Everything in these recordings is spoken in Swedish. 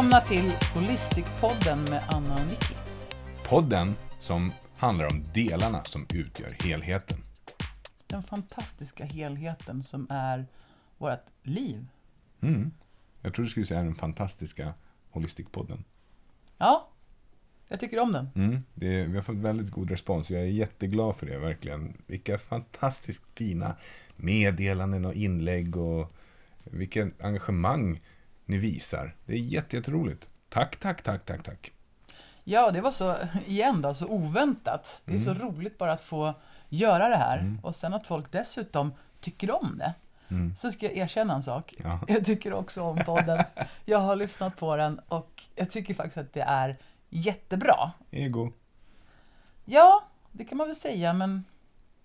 Välkomna till Holistic-podden med Anna och Nicky. Podden som handlar om delarna som utgör helheten. Den fantastiska helheten som är vårt liv. Mm. Jag tror du skulle säga den fantastiska Holistic-podden. Ja, jag tycker om den. Mm. Det, vi har fått väldigt god respons. Jag är jätteglad för det, verkligen. Vilka fantastiskt fina meddelanden och inlägg och vilket engagemang ni visar. Det är jätteroligt. Tack, tack, tack, tack, tack. Ja, det var så, igen då, så oväntat. Det är så roligt bara att få göra det här. Och sen att folk dessutom tycker om det. Mm. Så ska jag erkänna en sak. Ja. Jag tycker också om podden. Jag har lyssnat på den och jag tycker faktiskt att det är jättebra. Ego. Ja, det kan man väl säga, men,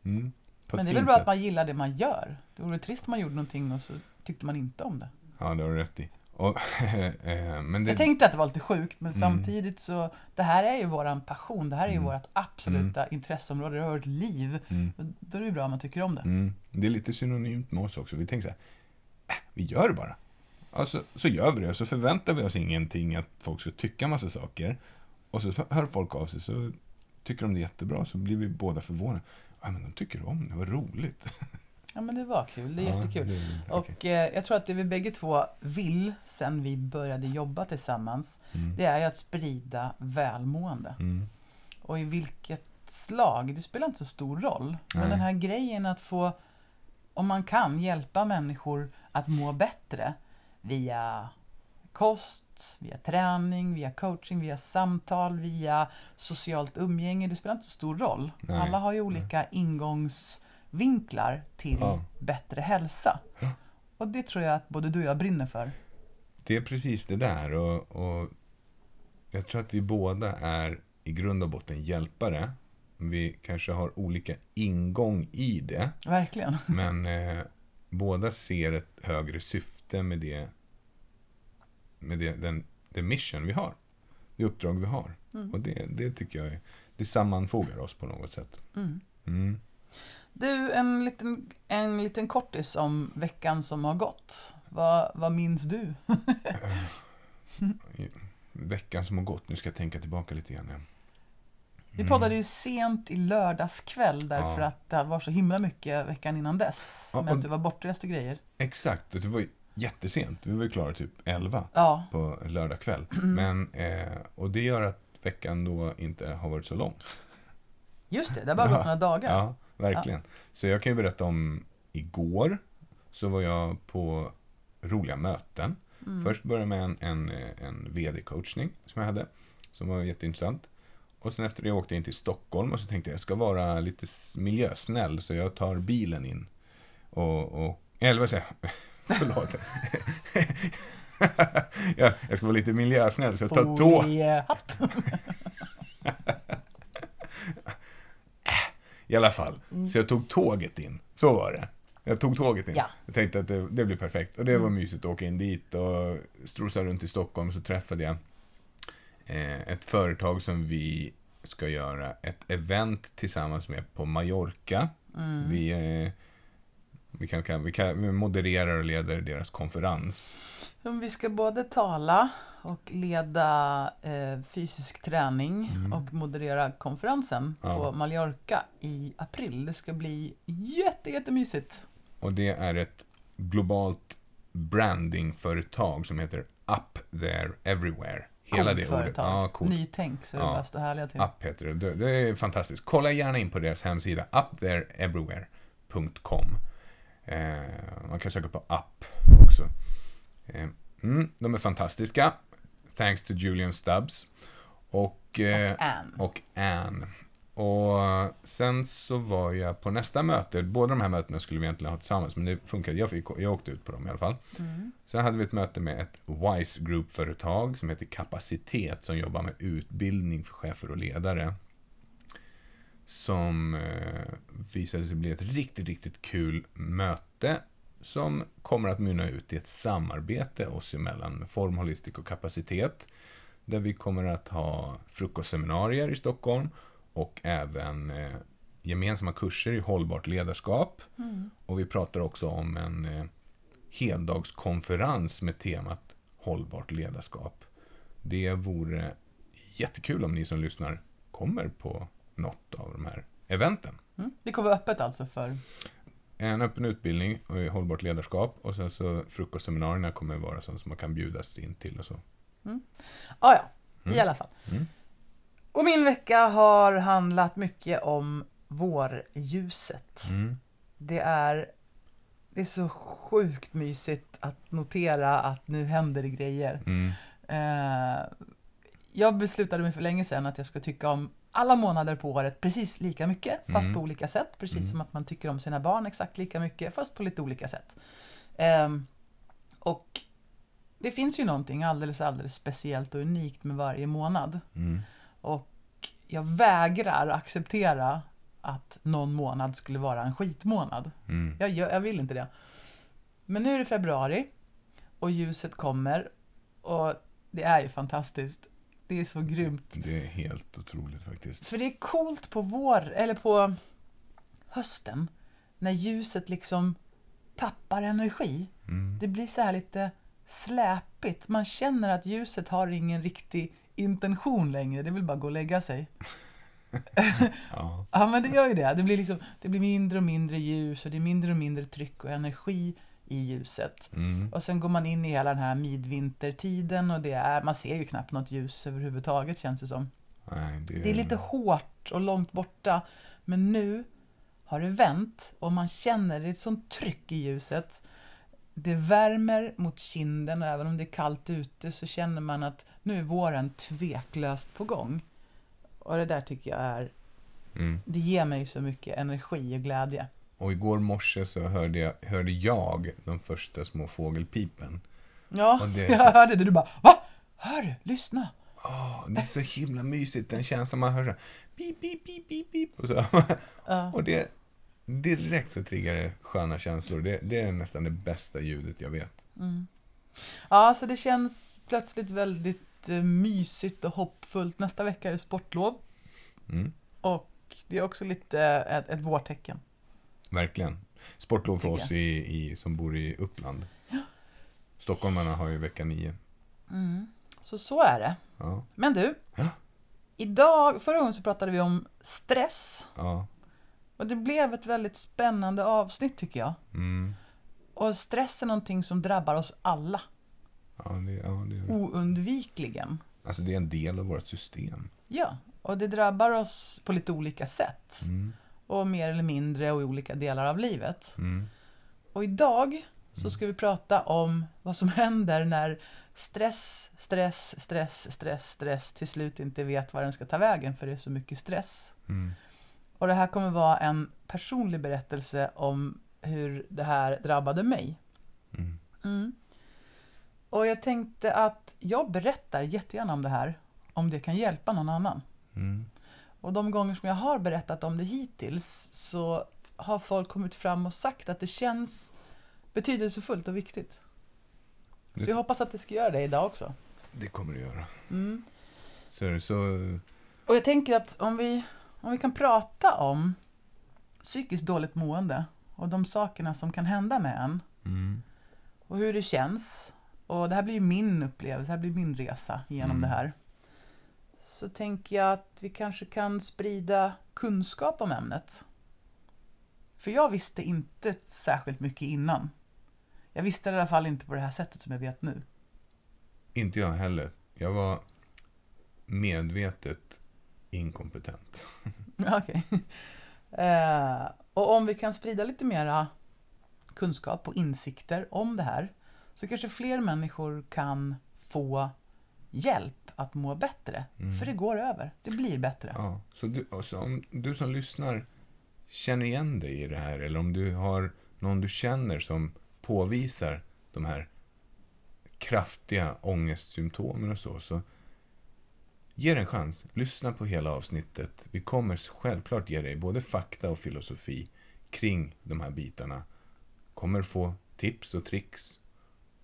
Mm. Men det är väl bra sätt. att man gillar det man gör. Det vore trist om man gjorde någonting och så tyckte man inte om det. Ja, det har du rätt i. Och, eh, det, Jag tänkte att det var lite sjukt, men Mm. samtidigt så, det här är ju våran passion, det här är ju Mm. vårt absoluta intresseområde, det är vårt liv. Mm. Då är det ju bra om man tycker om det. Mm. Det är lite synonymt med oss också. Vi tänker så här, äh, vi gör det bara. Alltså, så gör vi det, och så förväntar vi oss ingenting att folk ska tycka massa saker. Och så hör folk av sig, så tycker de det är jättebra, så blir vi båda förvånade. Ja, men de tycker om det, vad roligt. Ja, men det var kul, det är Ja, jättekul. det Och eh, jag tror att det vi bägge två vill, sen vi började jobba tillsammans, Mm. det är ju att sprida välmående. Mm. Och i vilket slag, det spelar inte så stor roll. Men Nej. den här grejen att få, om man kan, hjälpa människor att må bättre via kost, via träning, via coaching, via samtal, via socialt umgänge. Det spelar inte så stor roll. Nej. Alla har ju olika ingångsvinklar till Ja. bättre hälsa. Ja. Och det tror jag att både du och jag brinner för. Det är precis det där. Och, och jag tror att vi båda är i grund och botten hjälpare. Vi kanske har olika ingång i det. Verkligen. Men eh, båda ser ett högre syfte med det, med det, den, det mission vi har. Det uppdrag vi har. Mm. Och det, det tycker jag är, det sammanfogar oss på något sätt. Mm. Mm. Du, en liten, en liten kortis om veckan som har gått. Vad, vad minns du? Veckan som har gått, nu ska jag tänka tillbaka lite grann. Vi poddade ju sent i lördagskväll därför Mm. Ja. att det var så himla mycket veckan innan dess. Ja, och- att du var bortrest och grejer. Exakt, det var jättesent. Vi var ju klara typ 11 Ja, på lördag kväll. Mm. Men, eh, och det gör att veckan då inte har varit så lång. just det. Det har bara gått några dagar. Ja, verkligen. Så jag kan ju berätta om igår så var jag på roliga möten. Mm. Först började med en, en, en VD-coachning som jag hade, som var jätteintressant. Och sen efter det åkte jag in till Stockholm och så tänkte jag jag ska vara lite miljösnäll så jag tar bilen in. Och, och eller vad säger jag? Förlåt. ja, jag ska vara lite miljösnäll så jag tar tåg. I alla fall. Så jag tog tåget in. Så var det. Jag tog tåget in. Ja. Jag tänkte att det, det blir perfekt. Och det var mysigt att åka in dit och strosa runt i Stockholm så träffade jag eh, ett företag som vi ska göra ett event tillsammans med på Mallorca. Mm. Vi, eh, vi, kan, kan, vi, kan, vi modererar och leder deras konferens. Vi ska både tala och leda eh, fysisk träning Mm. och moderera konferensen Ja. på Mallorca i april. Det ska bli jätte, jättemysigt. Och det är ett globalt brandingföretag som heter Up There Everywhere. Hela Coolt det ordet. företag. Ja, coolt. Nytänk så det Ja. stå härliga till. App heter det. Det är fantastiskt. Kolla gärna in på deras hemsida, upthereeverywhere.com. Eh, man kan söka på app också. Eh, mm, de är fantastiska. Thanks to Julian Stubbs. Och, eh, Ann. och. Och sen så var jag på nästa möte. Båda de här mötena skulle vi egentligen ha tillsammans, men det funkade. Jag, fick, jag åkte ut på dem i alla fall. Mm. Sen hade vi ett möte med ett WISE Group-företag som heter Kapacitet som jobbar med utbildning för chefer och ledare. Som eh, visade sig bli ett riktigt, riktigt kul möte som kommer att mynna ut i ett samarbete oss emellan Form Holistic och Kapacitet. Där vi kommer att ha frukostseminarier i Stockholm och även eh, gemensamma kurser i hållbart ledarskap. Mm. Och vi pratar också om en eh, heldagskonferens med temat hållbart ledarskap. Det vore jättekul om ni som lyssnar kommer på något av de här eventen. Mm. Det kommer vara öppet alltså för... En öppen utbildning och i hållbart ledarskap och sen så frukostseminarierna kommer vara sånt som man kan bjudas in till och så. Ah, ja, i Mm. alla fall. Mm. Och min vecka har handlat mycket om vårljuset. Mm. Det är, det är så sjukt mysigt att notera att nu händer det grejer. Mm. Eh, jag beslutade mig för länge sedan att jag ska tycka om alla månader på året precis lika mycket, fast Mm. på olika sätt. Precis Mm. som att man tycker om sina barn exakt lika mycket, fast på lite olika sätt. Ehm, och det finns ju någonting alldeles, alldeles speciellt och unikt med varje månad. Mm. Och jag vägrar acceptera att någon månad skulle vara en skitmånad. Mm. Jag, jag vill inte det. Men nu är det februari och ljuset kommer och det är ju fantastiskt. Det är så grymt. Det är helt otroligt faktiskt. För det är coolt på vår, eller på hösten, när ljuset liksom tappar energi. Mm. Det blir så här lite släpigt. Man känner att ljuset har ingen riktig intention längre. Det vill bara gå och lägga sig. Ja. Ja, men det gör ju det. Det blir, liksom, det blir mindre och mindre ljus och det är mindre och mindre tryck och energi i ljuset. Mm. Och sen går man in i hela den här midvintertiden och det är, man ser ju knappt något ljus överhuvudtaget känns det som. Nej, det, Det är lite hårt och långt borta. Men nu har det vänt och man känner det är ett sånt tryck i ljuset. Det värmer mot kinden och även om det är kallt ute så känner man att nu är våren tveklöst på gång. Och det där tycker jag är, Mm. det ger mig så mycket energi och glädje. Och igår morse så hörde jag, hörde jag de första små fågelpipen. Ja, Och det- jag hörde det. Du bara Va? Hör du? Lyssna! Åh, det är så himla mysigt, den känslan man hör så här, pip, pip, pip, pip, pip. Och, så. Ja. och det direkt så triggar det sköna känslor. Det, det är nästan det bästa ljudet jag vet. Mm. Ja, så det känns plötsligt väldigt eh, mysigt och hoppfullt. Nästa vecka är det sportlov Mm. och det är också lite ett, ett vårtecken. Verkligen. Sportlov för oss i, i, som bor i Uppland. Stockholmarna har ju vecka nio. Så så är det. Ja, Men du, Ja. idag, förra gången så pratade vi om stress ja. och det blev ett väldigt spännande avsnitt tycker jag. Mm. Och stress är någonting som drabbar oss alla, Ja, det, ja, det, oundvikligen. alltså det är en del av vårt system. Ja, och det drabbar oss på lite olika sätt. Mm. Och mer eller mindre och i olika delar av livet. Mm. Och idag så ska vi prata om vad som händer när stress, stress, stress, stress, stress till slut inte vet var den ska ta vägen för det är så mycket stress. Mm. Och det här kommer vara en personlig berättelse om hur det här drabbade mig. Mm. Mm. Och jag tänkte att jag berättar jättegärna om det här om det kan hjälpa någon annan. Mm. Och de gånger som jag har berättat om det hittills så har folk kommit fram och sagt att det känns betydelsefullt och viktigt. Så jag hoppas att det ska göra det idag också. Det kommer det göra. Mm. Så så... Och jag tänker att om vi, om vi kan prata om psykiskt dåligt mående och de sakerna som kan hända med en Mm. och hur det känns. Och det här blir ju min upplevelse, det här blir min resa genom Mm. det här. Så tänker jag att vi kanske kan sprida kunskap om ämnet. För jag visste inte särskilt mycket innan. Jag visste i alla fall inte på det här sättet som jag vet nu. Inte jag heller. Jag var medvetet inkompetent. Okej. Eh, och om vi kan sprida lite mera kunskap och insikter om det här så kanske fler människor kan få hjälp att må bättre. Mm. För det går över. Det blir bättre. Ja, så, du, så om du som lyssnar känner igen dig i det här eller om du har någon du känner som påvisar de här kraftiga ångestsymptomen och så, så ge det en chans. Lyssna på hela avsnittet. Vi kommer självklart ge dig både fakta och filosofi kring de här bitarna. Kommer få tips och tricks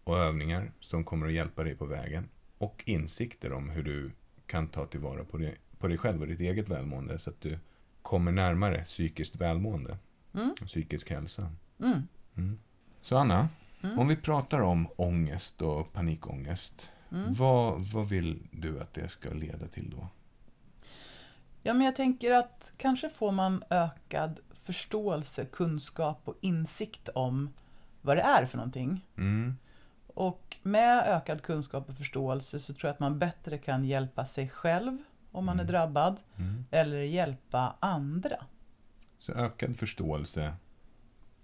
och övningar som kommer att hjälpa dig på vägen. Och insikter om hur du kan ta tillvara på, det, på dig själv och ditt eget välmående så att du kommer närmare psykiskt välmående Mm. och psykisk hälsa. Mm. Mm. Så Anna, Mm. om vi pratar om ångest och panikångest. Mm. Vad, vad vill du att det ska leda till då? Ja, men jag tänker att kanske får man ökad förståelse, kunskap och insikt om vad det är för någonting. Mm. Och med ökad kunskap och förståelse så tror jag att man bättre kan hjälpa sig själv om man är Mm. drabbad, Mm. eller hjälpa andra. Så ökad förståelse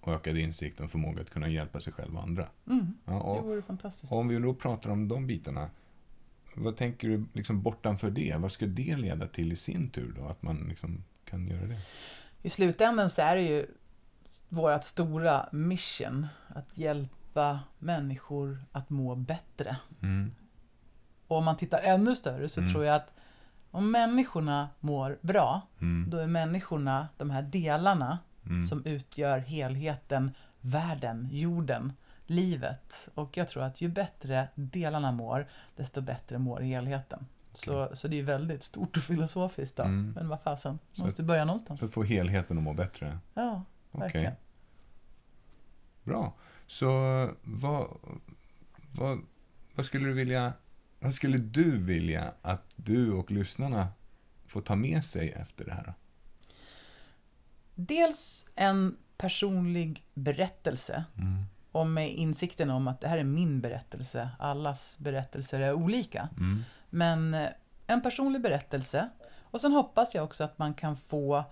och ökad insikt och förmåga att kunna hjälpa sig själv och andra. Mm. Ja, Det och vore fantastiskt. om vi då pratar om de bitarna, vad tänker du liksom bortanför det? Vad ska det leda till i sin tur då? Att man liksom kan göra det? I slutändan så är det ju vårt stora mission att hjälpa människor att må bättre. Mm. Och om man tittar ännu större så Mm. tror jag att om människorna mår bra, Mm. då är människorna de här delarna Mm. som utgör helheten, världen, jorden, livet. Och jag tror att ju bättre delarna mår, desto bättre mår helheten. Så, så det är väldigt stort och filosofiskt då. Mm. Men vad fasen, Så måste börja någonstans. Så att få helheten att må bättre? Ja, verkligen. Bra. Så vad, vad, vad skulle du vilja vad skulle du vilja att du och lyssnarna får ta med sig efter det här? Dels en personlig berättelse Mm. och med insikten om att det här är min berättelse. Allas berättelser är olika. Mm. Men eh, en personlig berättelse. Och sen hoppas jag också att man kan få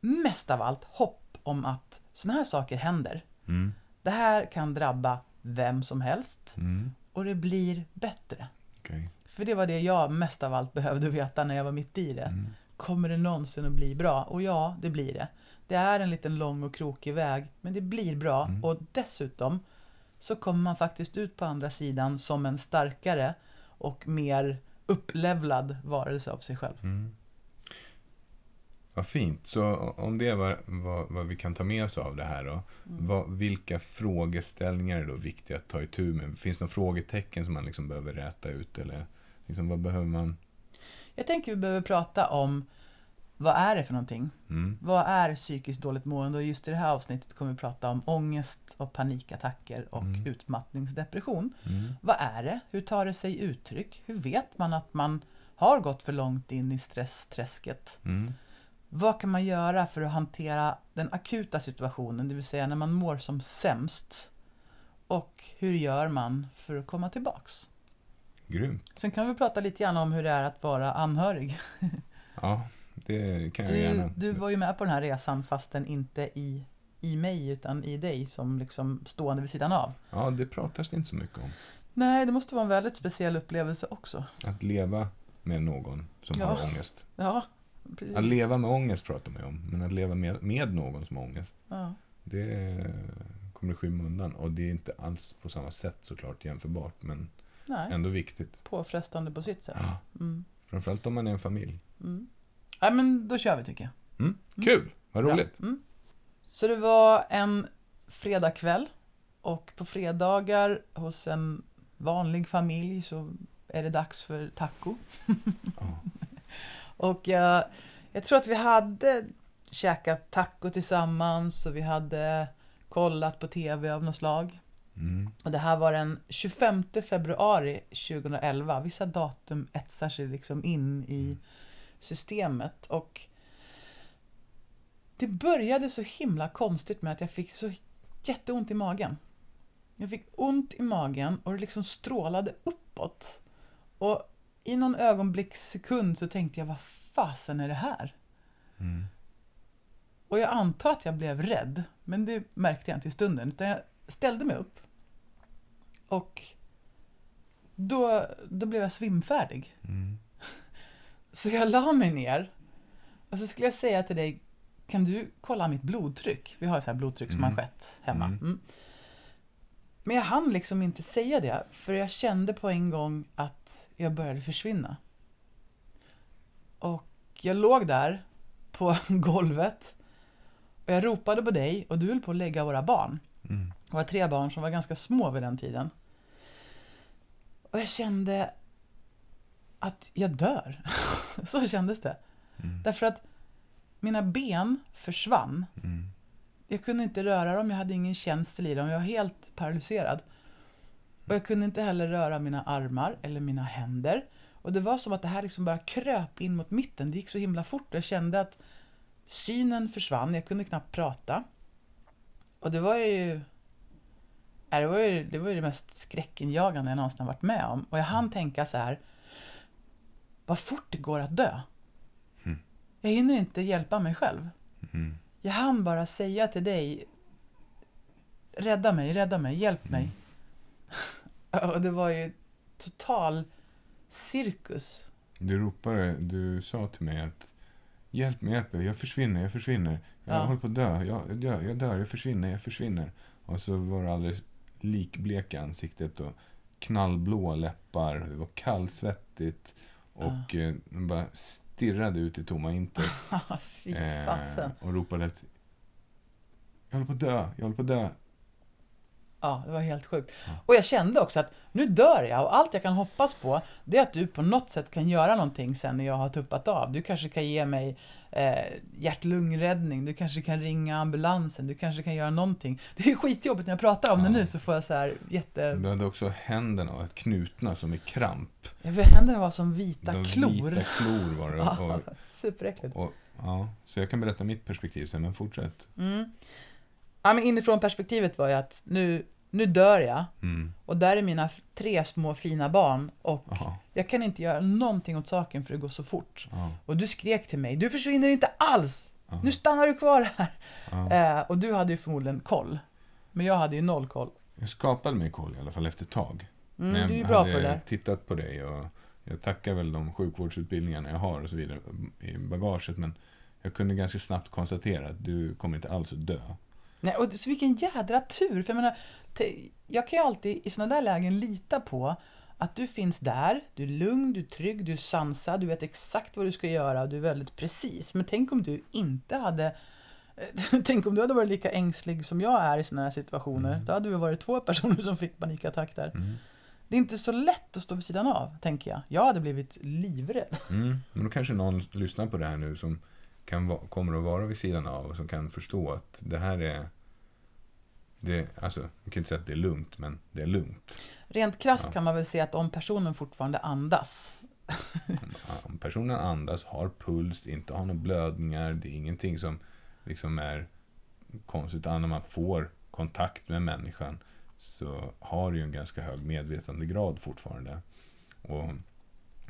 mest av allt hopp om att sådana här saker händer. Mm. Det här kan drabba vem som helst Mm. och det blir bättre. Okej. För det var det jag mest av allt behövde veta när jag var mitt i det. Mm. Kommer det någonsin att bli bra? Och ja, det blir det. Det är en liten lång och krokig väg, men det blir bra. Mm. Och dessutom så kommer man faktiskt ut på andra sidan som en starkare och mer upplevlad varelse av sig själv. Mm. Vad fint. Så om det var vad, vad vi kan ta med oss av det här då. Mm. Vad, vilka frågeställningar är då viktiga att ta itu med? Finns det några frågetecken som man liksom behöver räta ut? Eller liksom, vad behöver man? Jag tänker vi behöver prata om vad är det för någonting? Mm. Vad är psykiskt dåligt mående? Och just i det här avsnittet kommer vi prata om ångest och panikattacker och Mm. utmattningsdepression. Mm. Vad är det? Hur tar det sig uttryck? Hur vet man att man har gått för långt in i stressträsket? Vad kan man göra för att hantera den akuta situationen, det vill säga när man mår som sämst? Och hur gör man för att komma tillbaks? Grymt. Sen kan vi prata lite grann om hur det är att vara anhörig. Ja, det kan jag Du, gärna. du var ju med på den här resan fastän inte i, i mig utan i dig som liksom stående vid sidan av. Ja, det pratas det inte så mycket om. Nej, det måste vara en väldigt speciell upplevelse också. Att leva med någon som Ja. har ångest. Ja, precis. Att leva med ångest pratar man ju om, men att leva med, med någon som har ångest, Ja. det kommer i skymundan. Och det är inte alls på samma sätt såklart jämförbart, men Nej, ändå viktigt. påfrestande på sitt sätt. Ja. Mm. Framförallt om man är en familj. Mm. Nej, men då kör vi tycker jag. Mm. Mm. Kul! Vad roligt! Mm. Så det var en fredagkväll och på fredagar hos en vanlig familj så är det dags för taco. Ja. Och jag, jag tror att vi hade käkat taco tillsammans och vi hade kollat på TV av något slag. Mm. Och det här var den 25 februari 2011. Vissa datum etsar sig liksom in i systemet. Och det började så himla konstigt med att jag fick så jätteont i magen. Jag fick ont i magen och det liksom strålade uppåt. Och i någon ögonblickssekund så tänkte jag, vad fasen är det här? Mm. Och jag antar att jag blev rädd, men det märkte jag inte i stunden. Utan jag ställde mig upp. Och då, då blev jag svimfärdig. Mm. Så jag la mig ner. Och så skulle jag säga till dig, kan du kolla mitt blodtryck? Vi har ju så här blodtrycksmanschett hemma. Mm. Men jag hann liksom inte säga det, för jag kände på en gång att jag började försvinna. Och jag låg där på golvet och jag ropade på dig och du höll på att lägga våra barn. Mm. Var tre barn som var ganska små vid den tiden. Och jag kände att jag dör. Så kändes det. Mm. Därför att mina ben försvann. Mm. Jag kunde inte röra dem, jag hade ingen känsel i dem, jag var helt paralyserad. Och jag kunde inte heller röra mina armar eller mina händer. Och det var som att det här liksom bara kröp in mot mitten. Det gick så himla fort. Jag kände att synen försvann. Jag kunde knappt prata. Och det var ju... Nej, Det var ju det, var ju det mest skräckinjagande jag någonsin har varit med om. Och jag hann tänka så här. Vad fort det går att dö. Mm. Jag hinner inte hjälpa mig själv. Mm. Jag hann bara säga till dig Rädda mig, rädda mig, hjälp mig. Och det var ju total cirkus. Du ropade, du sa till mig att Hjälp mig, hjälp mig, jag försvinner, jag försvinner. Jag Ja. håller på att dö, jag, jag, dör, jag dör, jag försvinner, jag försvinner. Och så var det alldeles likbleka ansiktet och knallblåa läppar. Det var kallsvettigt. Och eh, man bara stirrade ut i tomma intet. Fy Eh, och ropade att Jag håller på att dö, jag håller på att dö. Ja, det var helt sjukt. Och jag kände också att nu dör jag och allt jag kan hoppas på det är att du på något sätt kan göra någonting sen när jag har tuppat av. Du kanske kan ge mig eh, hjärt-lungräddning, du kanske kan ringa ambulansen, du kanske kan göra någonting. Det är skitjobbigt när jag pratar om det Ja. nu så får jag så här jätte... Du hade också händerna knutna som i kramp. Händerna var som vita De klor. vita klor var det. Ja, Och, superäckligt. och, ja, så jag kan berätta mitt perspektiv sen, men fortsätt. Mm. Ja, men inifrån perspektivet var ju att nu, nu dör jag Mm. och där är mina tre små fina barn och Aha, jag kan inte göra någonting åt saken för det går så fort. ja, Och du skrek till mig, du försvinner inte alls! ja, Nu stannar du kvar här! Eh, och du hade ju förmodligen koll. Men jag hade ju noll koll. Jag skapade mig koll i alla fall efter ett tag. Mm, När jag du är bra på hade det där. tittat på dig och jag tackar väl de sjukvårdsutbildningarna jag har och så vidare i bagaget, men jag kunde ganska snabbt konstatera att du kommer inte alls att dö. Nej, och så vilken jädra tur! För jag menar, jag kan ju alltid i sådana där lägen lita på att du finns där, du är lugn, du är trygg, du är sansad, du vet exakt vad du ska göra och du är väldigt precis. Men tänk om du inte hade Tänk om du hade varit lika ängslig som jag är i sådana här situationer. Mm. Då hade vi varit två personer som fick panikattack där. Mm. Det är inte så lätt att stå vid sidan av, tänker jag. Jag hade blivit livrädd. Mm. Men då kanske någon lyssnar på det här nu som kan kommer att vara vid sidan av och som kan förstå att det här är... Det, alltså, man kan inte säga att det är lugnt, men det är lugnt. Rent krasst Ja. kan man väl säga att om personen fortfarande andas. Om, personen andas, har puls, inte har några blödningar, det är ingenting som liksom är konstigt. Utan när man får kontakt med människan så har du ju en ganska hög medvetandegrad fortfarande. Och,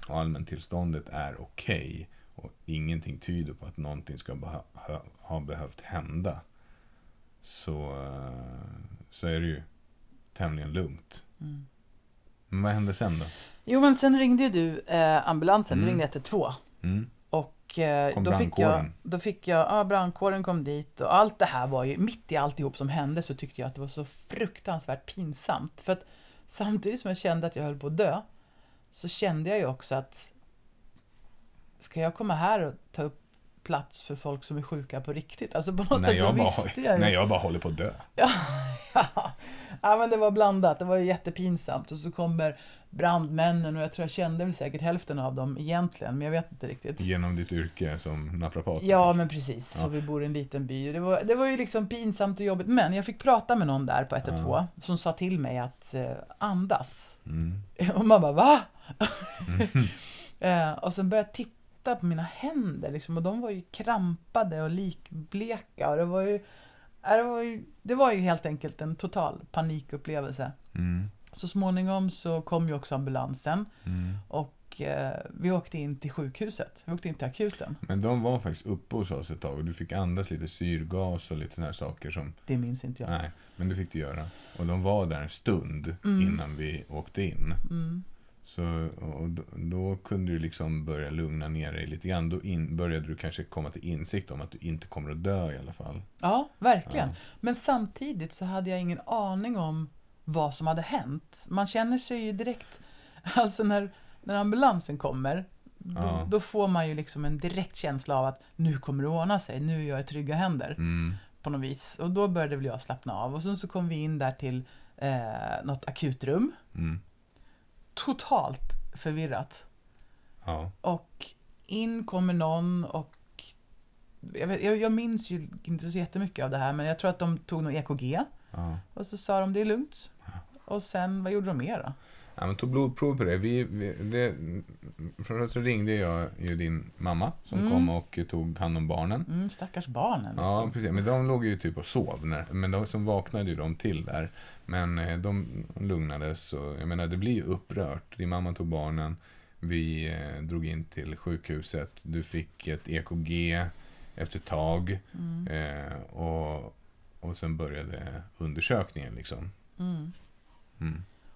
och allmäntillståndet är okej. och ingenting tyder på att någonting ska ha, ha behövt hända. Så, eh, så är det ju tämligen lugnt. Mm. Men vad hände sen då? Jo, men sen ringde ju du eh, ambulansen, du Mm. ringde 112. Mm. Och eh, Kom då, fick jag, då fick jag, ja brandkåren kom dit och allt det här var ju, mitt i alltihop som hände så tyckte jag att det var så fruktansvärt pinsamt. För att samtidigt som jag kände att jag höll på att dö, så kände jag ju också att ska jag komma här och ta upp plats för folk som är sjuka på riktigt? Alltså på något När sätt så jag, bara, visste jag ju. när jag bara håller på att dö. Ja, ja, men det var blandat. Det var ju jättepinsamt. Och så kommer brandmännen och jag tror jag kände väl säkert hälften av dem egentligen, men jag vet inte riktigt. Genom ditt yrke som naprapat. Ja, men precis. Ja. Så vi bor i en liten by. Det var, det var ju liksom pinsamt och jobbigt. Men jag fick prata med någon där på 112 Ja. som sa till mig att eh, andas. Mm. Och man bara va? Mhm. eh, och sen började jag titta på mina händer liksom, och de var ju krampade och likbleka. Och det var ju, ja, det var ju, det var ju helt enkelt en total panikupplevelse. Mm. Så småningom så kom ju också ambulansen Mm. och eh, vi åkte in till sjukhuset. Vi åkte in till akuten. Men de var faktiskt uppe hos oss ett tag och du fick andas lite syrgas och lite såna här saker som... Det minns inte jag. Nej, men det fick du göra. Och de var där en stund Mm. innan vi åkte in. Mm. Så, och då, då kunde du liksom börja lugna ner dig lite grann. Då in, började du kanske komma till insikt om att du inte kommer att dö i alla fall. Ja, verkligen. Ja. Men samtidigt så hade jag ingen aning om vad som hade hänt. Man känner sig ju direkt, alltså när, när ambulansen kommer, då, Ja. då får man ju liksom en direkt känsla av att nu kommer det ordna sig, nu är jag i trygga händer Mm. på något vis. Och då började väl jag slappna av. Och sen så kom vi in där till eh, något akutrum, Mm. Totalt förvirrat. Ja. Och in kommer någon och jag, vet, jag, jag minns ju inte så jättemycket av det här men jag tror att de tog något EKG Ja. och så sa de det är lugnt. Och sen, vad gjorde de mer då? Ja, men tog blodprov på det. Vi, vi, det först så ringde jag ju din mamma som Mm. kom och tog hand om barnen. Mm, stackars barnen liksom. Ja, precis. Men de låg ju typ och sov. När, men de som vaknade ju de till där. Men eh, de lugnades och jag menar, det blir ju upprört. Din mamma tog barnen. Vi eh, drog in till sjukhuset. Du fick ett EKG efter ett tag. Mm. Eh, och, och sen började undersökningen liksom. Mm.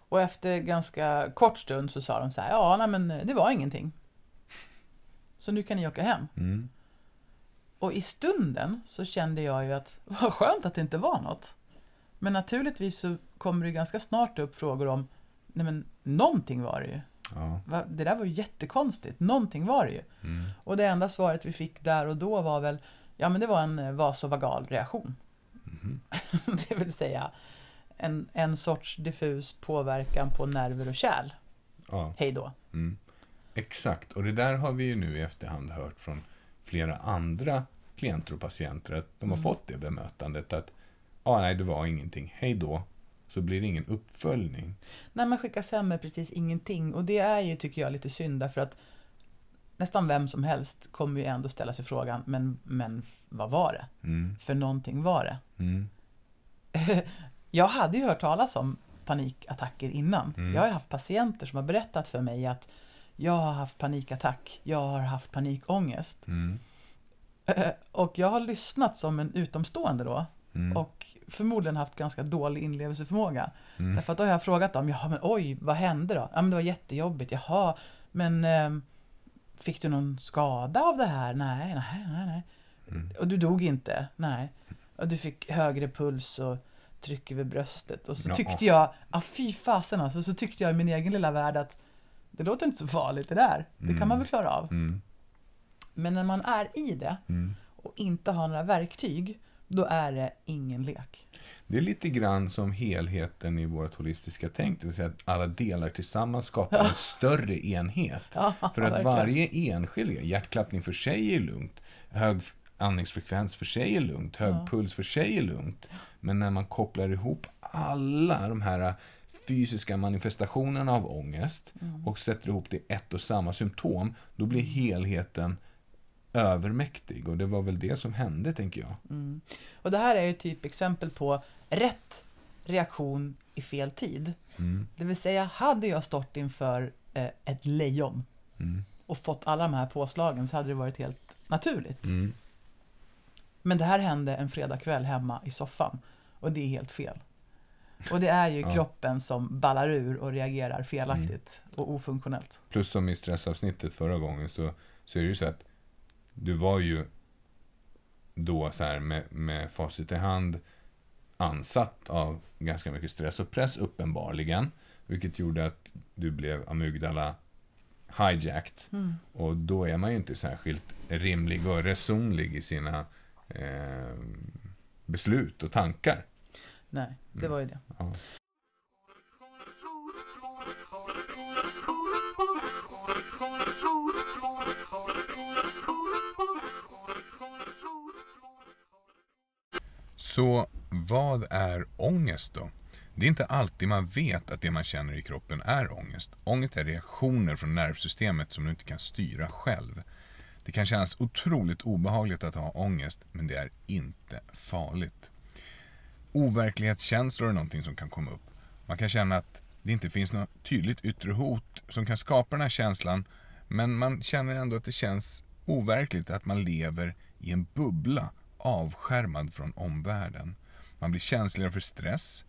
Mm. Och efter ganska kort stund så sa de så här, ja nej men det var ingenting. Så nu kan ni åka hem. Mm. Och i stunden så kände jag ju att vad skönt att det inte var något. Men naturligtvis så kommer det ganska snart upp frågor om, nej men någonting var det ju. Ja. Det där var ju jättekonstigt, någonting var det ju. Mm. Och det enda svaret vi fick där och då var väl, ja men det var en eh, vasovagal reaktion. Mhm. det vill säga en, en sorts diffus påverkan på nerver och kärl. Ja. Hej då. Mm. Exakt, och det där har vi ju nu i efterhand hört från flera andra klienter och patienter att de har Mm. fått det bemötandet att ah, nej, det var ingenting, hej då. Så blir det ingen uppföljning. När man skickas hem med precis ingenting och det är ju, tycker jag, lite synd därför att nästan vem som helst kommer ju ändå ställa sig frågan, men, men vad var det? Mm. För någonting var det. Mm. Jag hade ju hört talas om panikattacker innan. Mm. Jag har haft patienter som har berättat för mig att jag har haft panikattack, jag har haft panikångest. Mm. Och jag har lyssnat som en utomstående då Mm. och förmodligen haft ganska dålig inlevelseförmåga. Mm. Därför att då har jag frågat dem, jaha men oj, vad hände då? Ja men det var jättejobbigt, jaha, men ehm, fick du någon skada av det här? Nej, nej, nej, nej. Mm. Och du dog inte? Nej. Och du fick högre puls och tryck över bröstet. Och så tyckte jag, ja fy fasen alltså, så tyckte jag i min egen lilla värld att det låter inte så farligt det där. Det kan Mm. man väl klara av. Mm. Men när man är i det Mm. och inte har några verktyg, då är det ingen lek. Det är lite grann som helheten i vårt holistiska tänk, det vill säga att alla delar tillsammans skapar en större enhet. Ja, För att verkligen. varje enskild hjärtklappning för sig är lugnt, hög andningsfrekvens för sig är lugnt, hög Ja. puls för sig är lugnt. Men när man kopplar ihop alla de här fysiska manifestationerna av ångest Mm. och sätter ihop det i ett och samma symptom, då blir helheten övermäktig. Och det var väl det som hände, tänker jag. Mm. Och det här är ju typ exempel på rätt reaktion i fel tid. Mm. Det vill säga, hade jag stått inför eh, ett lejon Mm. och fått alla de här påslagen så hade det varit helt naturligt. Mm. Men det här hände en fredagkväll hemma i soffan och det är helt fel. Och det är ju Ja. kroppen som ballar ur och reagerar felaktigt och ofunktionellt. Plus som i stressavsnittet förra gången så, så är det ju så att du var ju då så här med, med facit i hand ansatt av ganska mycket stress och press uppenbarligen. Vilket gjorde att du blev amygdala hijacked. Mm. Och då är man ju inte särskilt rimlig och resonlig i sina eh, beslut och tankar. Nej, det Mm. var ju det. Ja. Så vad är ångest då? Det är inte alltid man vet att det man känner i kroppen är ångest. Ångest är reaktioner från nervsystemet som du inte kan styra själv. Det kan kännas otroligt obehagligt att ha ångest, men det är inte farligt. Overklighetskänslor är någonting som kan komma upp. Man kan känna att det inte finns något tydligt yttre hot som kan skapa den här känslan, men man känner ändå att det känns overkligt att man lever i en bubbla avskärmad från omvärlden. Man blir känsligare för stress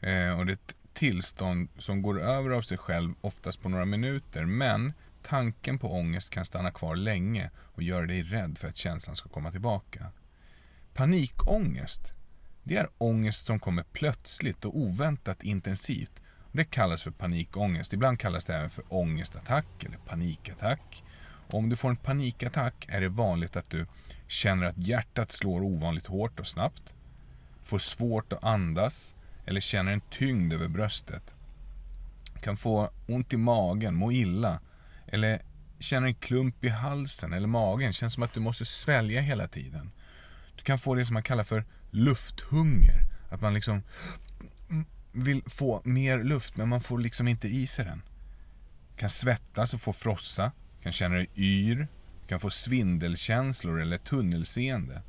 eh, och det är ett tillstånd som går över av sig själv oftast på några minuter men tanken på ångest kan stanna kvar länge och göra dig rädd för att känslan ska komma tillbaka. Panikångest det är ångest som kommer plötsligt och oväntat intensivt. Det kallas för panikångest. Ibland kallas det även för ångestattack eller panikattack. Och om du får en panikattack är det vanligt att du känner att hjärtat slår ovanligt hårt och snabbt, får svårt att andas eller känner en tyngd över bröstet. Kan få ont i magen, må illa eller känner en klump i halsen eller magen, känns som att du måste svälja hela tiden. Du kan få det som man kallar för lufthunger, att man liksom vill få mer luft men man får liksom inte i sig den. Kan svettas och få frossa, kan känna dig yr, kan få svindelkänslor eller tunnelseende.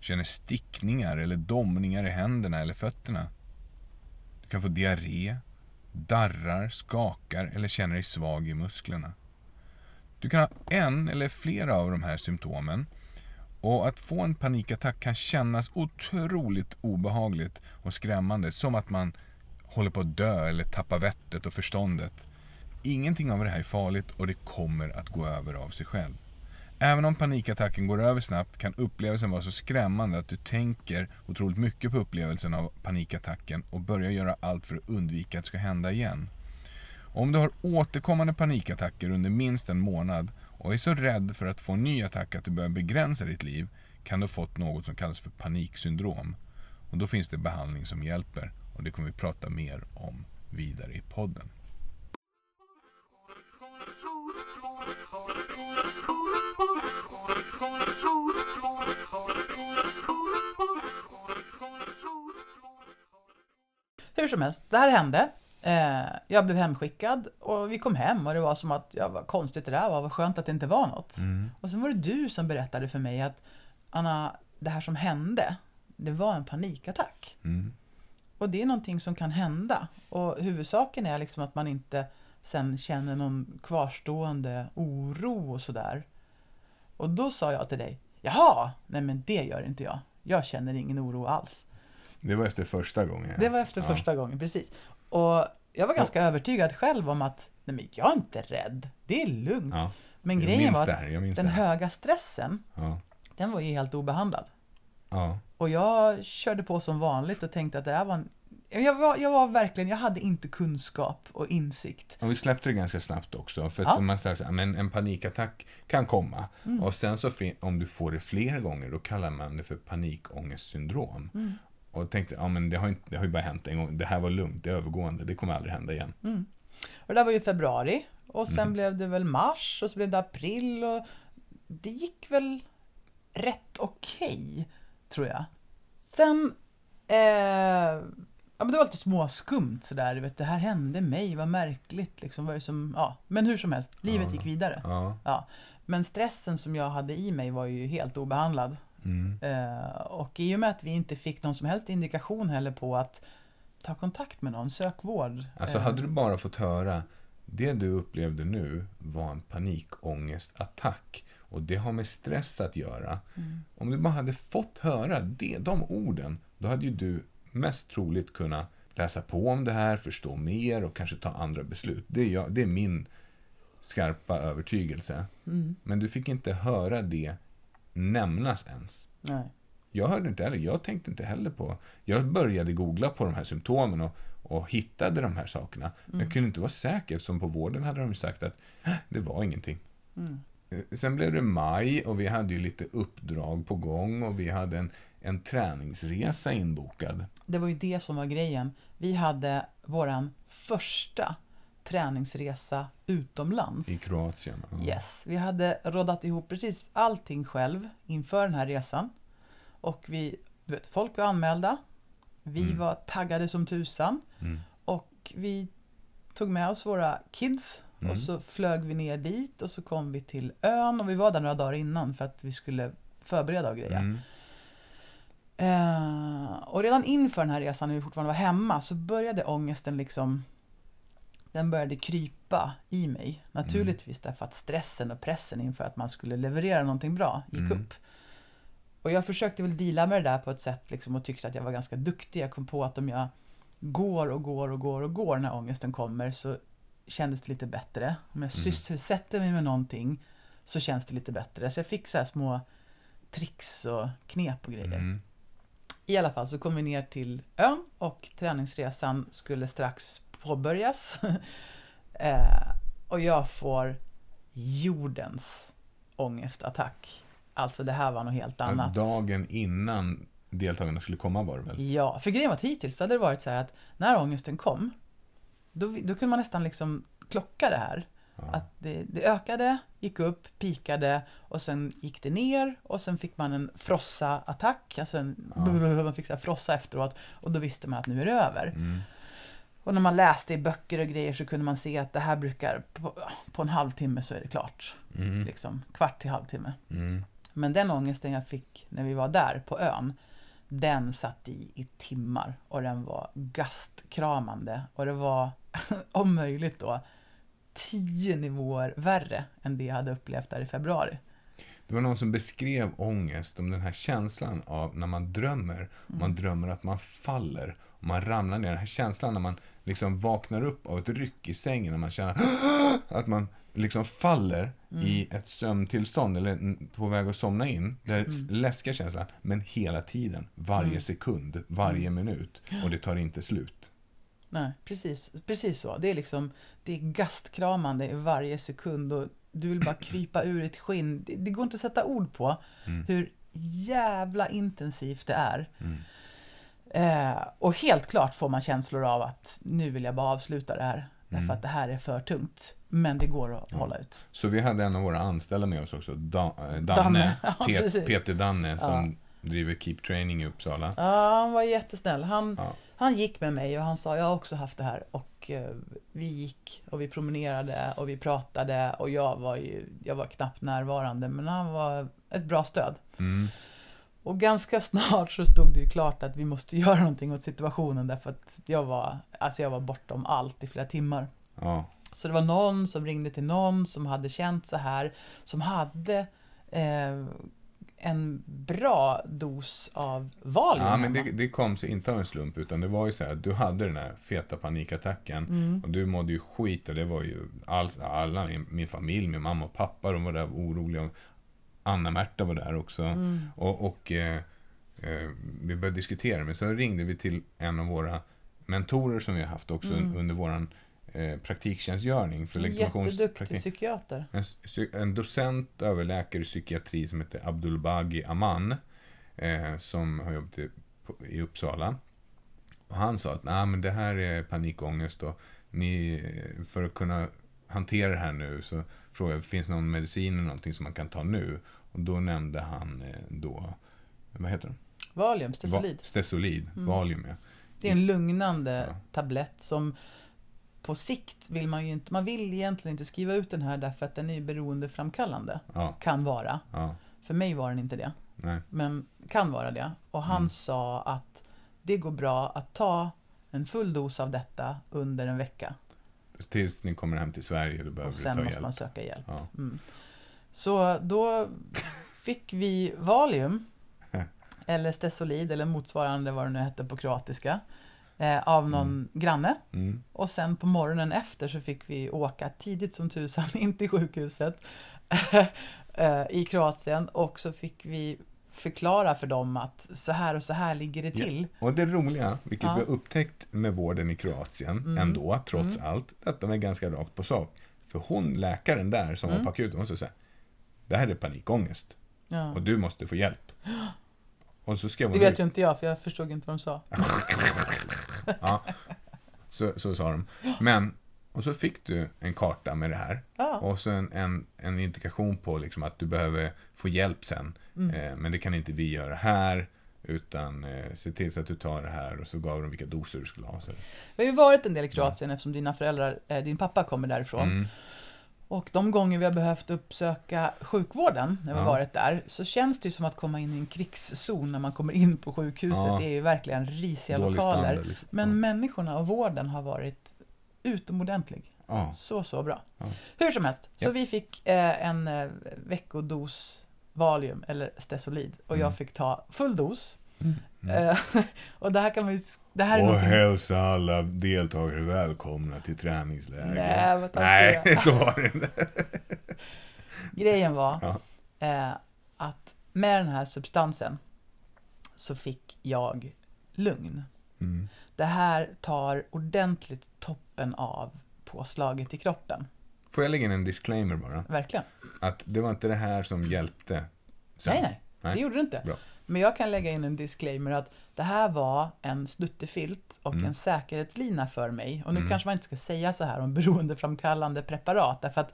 Känner stickningar eller domningar i händerna eller fötterna. Du kan få diarré, darrar, skakar eller känner dig svag i musklerna. Du kan ha en eller flera av de här symptomen och att få en panikattack kan kännas otroligt obehagligt och skrämmande, som att man håller på att dö eller tappa vettet och förståndet. Ingenting av det här är farligt och det kommer att gå över av sig själv. Även om panikattacken går över snabbt kan upplevelsen vara så skrämmande att du tänker otroligt mycket på upplevelsen av panikattacken och börjar göra allt för att undvika att det ska hända igen. Om du har återkommande panikattacker under minst en månad och är så rädd för att få en ny attack att du börjar begränsa ditt liv kan du ha fått något som kallas för paniksyndrom. Och då finns det behandling som hjälper och det kommer vi prata mer om vidare i podden. Hur som helst, det här hände. Eh, jag blev hemskickad och vi kom hem och det var som att, ja vad konstigt det där var, vad skönt att det inte var något. Mm. Och sen var det du som berättade för mig att Anna, det här som hände, det var en panikattack. Mm. Och det är någonting som kan hända. Och huvudsaken är liksom att man inte sen känner någon kvarstående oro och sådär. Och då sa jag till dig, jaha, nej men det gör inte jag. Jag känner ingen oro alls. Det var efter första gången. ja. Det var efter Ja. första gången, precis. Och jag var ganska övertygad själv om att, nej men jag är inte rädd, det är lugnt. Ja. Men grejen var att den höga stressen, Ja. den var ju helt obehandlad. Ja. Och jag körde på som vanligt och tänkte att det här var en... Jag var, jag var verkligen, jag hade inte kunskap och insikt. Och vi släppte det ganska snabbt också. För Ja. Mm. man säger men en panikattack kan komma. Och sen så om du får det flera gånger, då kallar man det för panikångestsyndrom. Mm. Och tänkte, ja men det har, inte, det har ju bara hänt en gång. Det här var lugnt, det är övergående, det kommer aldrig hända igen. Och det där var ju februari och sen Mm. blev det väl mars och så blev det april och det gick väl rätt okej, tror jag. Sen, eh, ja men det var lite småskumt sådär, du vet, det här hände mig, vad märkligt liksom, vad är som, ja, men hur som helst, livet Ja. gick vidare. Ja. Ja, men stressen som jag hade i mig var ju helt obehandlad. Mm. Eh, och i och med att vi inte fick någon som helst indikation heller på att ta kontakt med någon, sök vård. Alltså Eh, hade du bara fått höra, det du upplevde nu var en panikångestattack. Och det har med stress att göra. Mm. Om du bara hade fått höra det, de orden, då hade ju du mest troligt kunnat läsa på om det här, förstå mer och kanske ta andra beslut. Det är, jag, det är min skarpa övertygelse. Mm, Men du fick inte höra det nämnas ens. nej. Jag hörde inte heller, jag tänkte inte heller på... Jag började googla på de här symptomen och, och hittade de här sakerna. Men jag kunde inte vara säker eftersom på vården hade de sagt att "Äh, det var ingenting. Mm. Eh, Sen blev det maj och vi hade ju lite uppdrag på gång och vi hade en, en träningsresa inbokad. Det var ju det som var grejen. Vi hade våran första träningsresa utomlands. I Kroatien. Ja. Yes, vi hade rådat ihop precis allting själv inför den här resan. Och vi, du vet, folk var anmälda. Vi Mm. var taggade som tusan. Mm. Och vi tog med oss våra kids Mm. och så flög vi ner dit och så kom vi till ön och vi var där några dagar innan för att vi skulle förbereda och greja. Mm. Eh, och redan inför den här resan när vi fortfarande var hemma så började ångesten liksom den började krypa i mig. Naturligtvis därför att stressen och pressen inför att man skulle leverera någonting bra gick Mm. upp. Och jag försökte väl deala med det där på ett sätt liksom och tyckte att jag var ganska duktig. Jag kom på att om jag går och går och går och går när ångesten kommer så kändes det lite bättre. Om jag Mm. sysselsätter mig med någonting så känns det lite bättre. Så jag fick så här små tricks och knep och grejer. Mm. I alla fall så kom vi ner till ön och träningsresan skulle strax påbörjas. eh, och jag får jordens ångestattack. Alltså det här var något helt annat. Dagen innan deltagarna skulle komma var det väl? Ja, för grejen var att hittills hade det varit så här att när ångesten kom, då, då kunde man nästan liksom klocka det här. Ja. Att det, det ökade, gick upp, pikade och sen gick det ner och sen fick man en frossa-attack. Alltså en, Ja. man fick så här frossa efteråt och då visste man att nu är det över. Mm. Och när man läste i böcker och grejer så kunde man se att det här brukar, på, på en halvtimme så är det klart. Mm. Liksom kvart till halvtimme. Mm. Men den ångesten jag fick när vi var där på ön, den satt i i timmar och den var gastkramande och det var om möjligt då tio nivåer värre än det jag hade upplevt där i februari. Det var någon som beskrev ångest om den här känslan av när man drömmer. Man drömmer att man faller. Och man ramlar ner. Den här känslan när man liksom vaknar upp av ett ryck i sängen. När man känner att man liksom faller i ett sömntillstånd. Eller på väg att somna in. Det är mm. läskiga känslan. Men hela tiden. Varje sekund. Varje minut. Och det tar inte slut. Nej, precis, precis så. Det är liksom det är gastkramande i varje sekund och du vill bara krypa ur ett skinn. Det, det går inte att sätta ord på Mm. hur jävla intensivt det är. Eh, och helt klart får man känslor av att nu vill jag bara avsluta det här. Därför Mm. att det här är för tungt. Men det går att Ja. hålla ut. Så vi hade en av våra anställda med oss också. Da, eh, Danne. Danne, ja, Pet. Peter Danne som driver Keep Training i Uppsala. Ja, han var jättesnäll. Han, Ja. han gick med mig och han sa jag har också haft det här. Och eh, vi gick och vi promenerade och vi pratade och jag var ju jag var knappt närvarande men han var ett bra stöd. Mm. Och ganska snart så stod det ju klart att vi måste göra någonting åt situationen därför att jag var, alltså jag var bortom allt i flera timmar. Ja. Så det var någon som ringde till någon som hade känt så här, som hade eh, en bra dos av Valium Ja, men det, det kom sig inte av en slump, utan det var ju så här, du hade den här feta panikattacken Mm. och du mådde ju skit och det var ju all, alla i min familj, min mamma och pappa, de var där oroliga. Anna-Märta var där också. Mm. Och, och eh, eh, vi började diskutera, men så ringde vi till en av våra mentorer som vi har haft också Mm. under våran eh, praktiktjänstgörning för En jätteduktig psykiater. En, en docent, överläkare i psykiatri som heter Abdulbagi Aman, eh, som har jobbat i, på, i Uppsala. Och han sa att nah, men det här är panikångest och ni, eh, för att kunna hantera det här nu så frågade jag, finns det någon medicin eller någonting som man kan ta nu? Och då nämnde han eh, då, vad heter den? Valium, Stesolid. Va- Stesolid, Mm. Valium ja. Det är en lugnande Ja. tablett som på sikt vill man ju inte, man vill egentligen inte skriva ut den här därför att den är beroendeframkallande. Ja, Kan vara. ja, För mig var den inte det. nej. Men kan vara det. Och han Mm. sa att det går bra att ta en full dos av detta under en vecka. Tills ni kommer hem till Sverige, då behöver Och du sen ta måste hjälp. man söka hjälp. Ja. Mm. Så då fick vi Valium, eller Stesolid, eller motsvarande vad det nu hette på kroatiska, eh, av någon Mm. granne. Mm. Och sen på morgonen efter så fick vi åka tidigt som tusan in till sjukhuset eh, i Kroatien och så fick vi förklara för dem att så här och så här ligger det Ja. till. Och det roliga, vilket Ja. vi har upptäckt med vården i Kroatien Mm. ändå, trots Mm. allt, att de är ganska rakt på sak. För hon, läkaren där som Mm. var på akuten, hon sa så här, det här är panikångest Ja. och du måste få hjälp. Och så skrev Det hon vet ut, ju inte jag för jag förstod inte vad de sa. ja, så, så sa de. Men, och så fick du en karta med det här Ja. och så en, en, en indikation på liksom att du behöver få hjälp sen. Mm. Eh, men det kan inte vi göra här. Utan eh, se till så att du tar det här och så gav de vilka doser du skulle ha. Så. Vi har ju varit en del i Kroatien eftersom dina föräldrar, eh, din pappa kommer därifrån. Mm. Och de gånger vi har behövt uppsöka sjukvården när vi Ja. varit där så känns det ju som att komma in i en krigszon när man kommer in på sjukhuset. Ja. Det är ju verkligen risiga Dålig lokaler. standard, liksom. Men människorna och vården har varit utomordentlig. Ja. Så, så bra. Hur som helst, så vi fick eh, en eh, veckodos Valium eller Stesolid och Mm. jag fick ta full dos. Mm. Eh, och det här kan vi... Det här är Och någonting- hälsa alla deltagare välkomna till träningsläger. Nej, vad Nej, är. så var det inte. Grejen var Ja. eh, att med den här substansen så fick jag lugn. Mm. Det här tar ordentligt toppen av påslaget i kroppen. Får jag lägga in en disclaimer bara? Verkligen. Att det var inte det här som hjälpte. sen. Nej, nej, Nej. det gjorde det inte. Bra. Men jag kan lägga in en disclaimer att det här var en snuttefilt och Mm. en säkerhetslina för mig. Och nu Mm. kanske man inte ska säga så här om beroendeframkallande preparat, därför att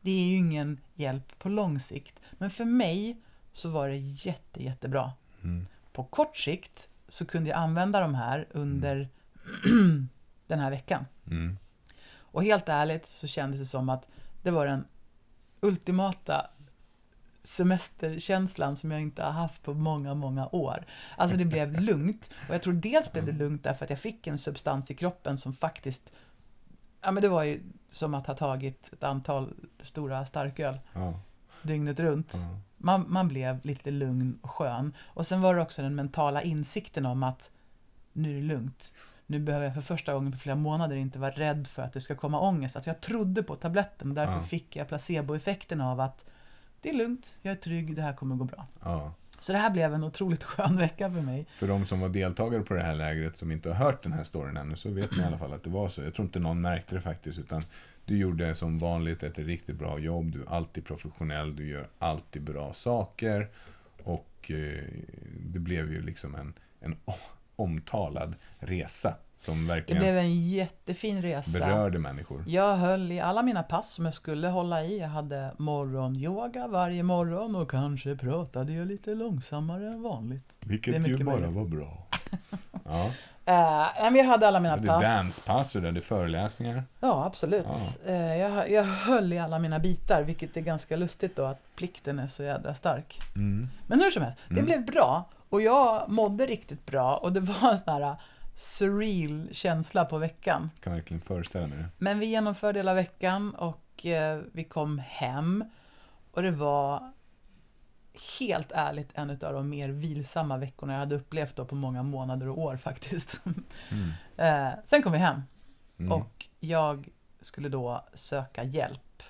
det är ju ingen hjälp på lång sikt. Men för mig så var det jätte, jättebra. Mm. På kort sikt så kunde jag använda de här under den här veckan. Mm. Och helt ärligt så kändes det som att det var den ultimata semesterkänslan som jag inte har haft på många, många år. Alltså det blev lugnt. Och jag tror dels blev det lugnt därför att jag fick en substans i kroppen som faktiskt Ja men det var ju som att ha tagit ett antal stora starköl Ja. dygnet runt. Ja. Man, man blev lite lugn och skön. Och sen var det också den mentala insikten om att nu är det lugnt. Nu behöver jag för första gången på flera månader inte vara rädd för att det ska komma ångest. Alltså jag trodde på tabletten och därför Ja. fick jag placeboeffekten av att det är lugnt, jag är trygg, det här kommer gå bra. Ja. Så det här blev en otroligt skön vecka för mig. För de som var deltagare på det här lägret som inte har hört den här storyn ännu så vet ni i alla fall att det var så. Jag tror inte någon märkte det faktiskt utan du gjorde som vanligt ett riktigt bra jobb. Du är alltid professionell, du gör alltid bra saker och eh, det blev ju liksom en, en omtalad resa som Det verkligen blev en jättefin resa. berörde människor. Jag höll i alla mina pass som jag skulle hålla i. Jag hade morgonyoga varje morgon och kanske pratade jag lite långsammare än vanligt. Det Vilket ju bara möjligt. var bra. Ja, Uh, jag hade alla du mina hade pass. danspass du hade föreläsningar. Ja, absolut. Ja. Eh, jag, jag höll i alla mina bitar, vilket är ganska lustigt då att plikten är så jädra stark. Mm. Men hur som helst, det Mm. blev bra och jag mådde riktigt bra och det var en sån här surreal känsla på veckan. Kan verkligen föreställa mig det. Men vi genomförde hela veckan och eh, vi kom hem och det var helt ärligt en av de mer vilsamma veckorna jag hade upplevt då på många månader och år faktiskt. Mm. Eh, sen kom vi hem Mm. och jag skulle då söka hjälp.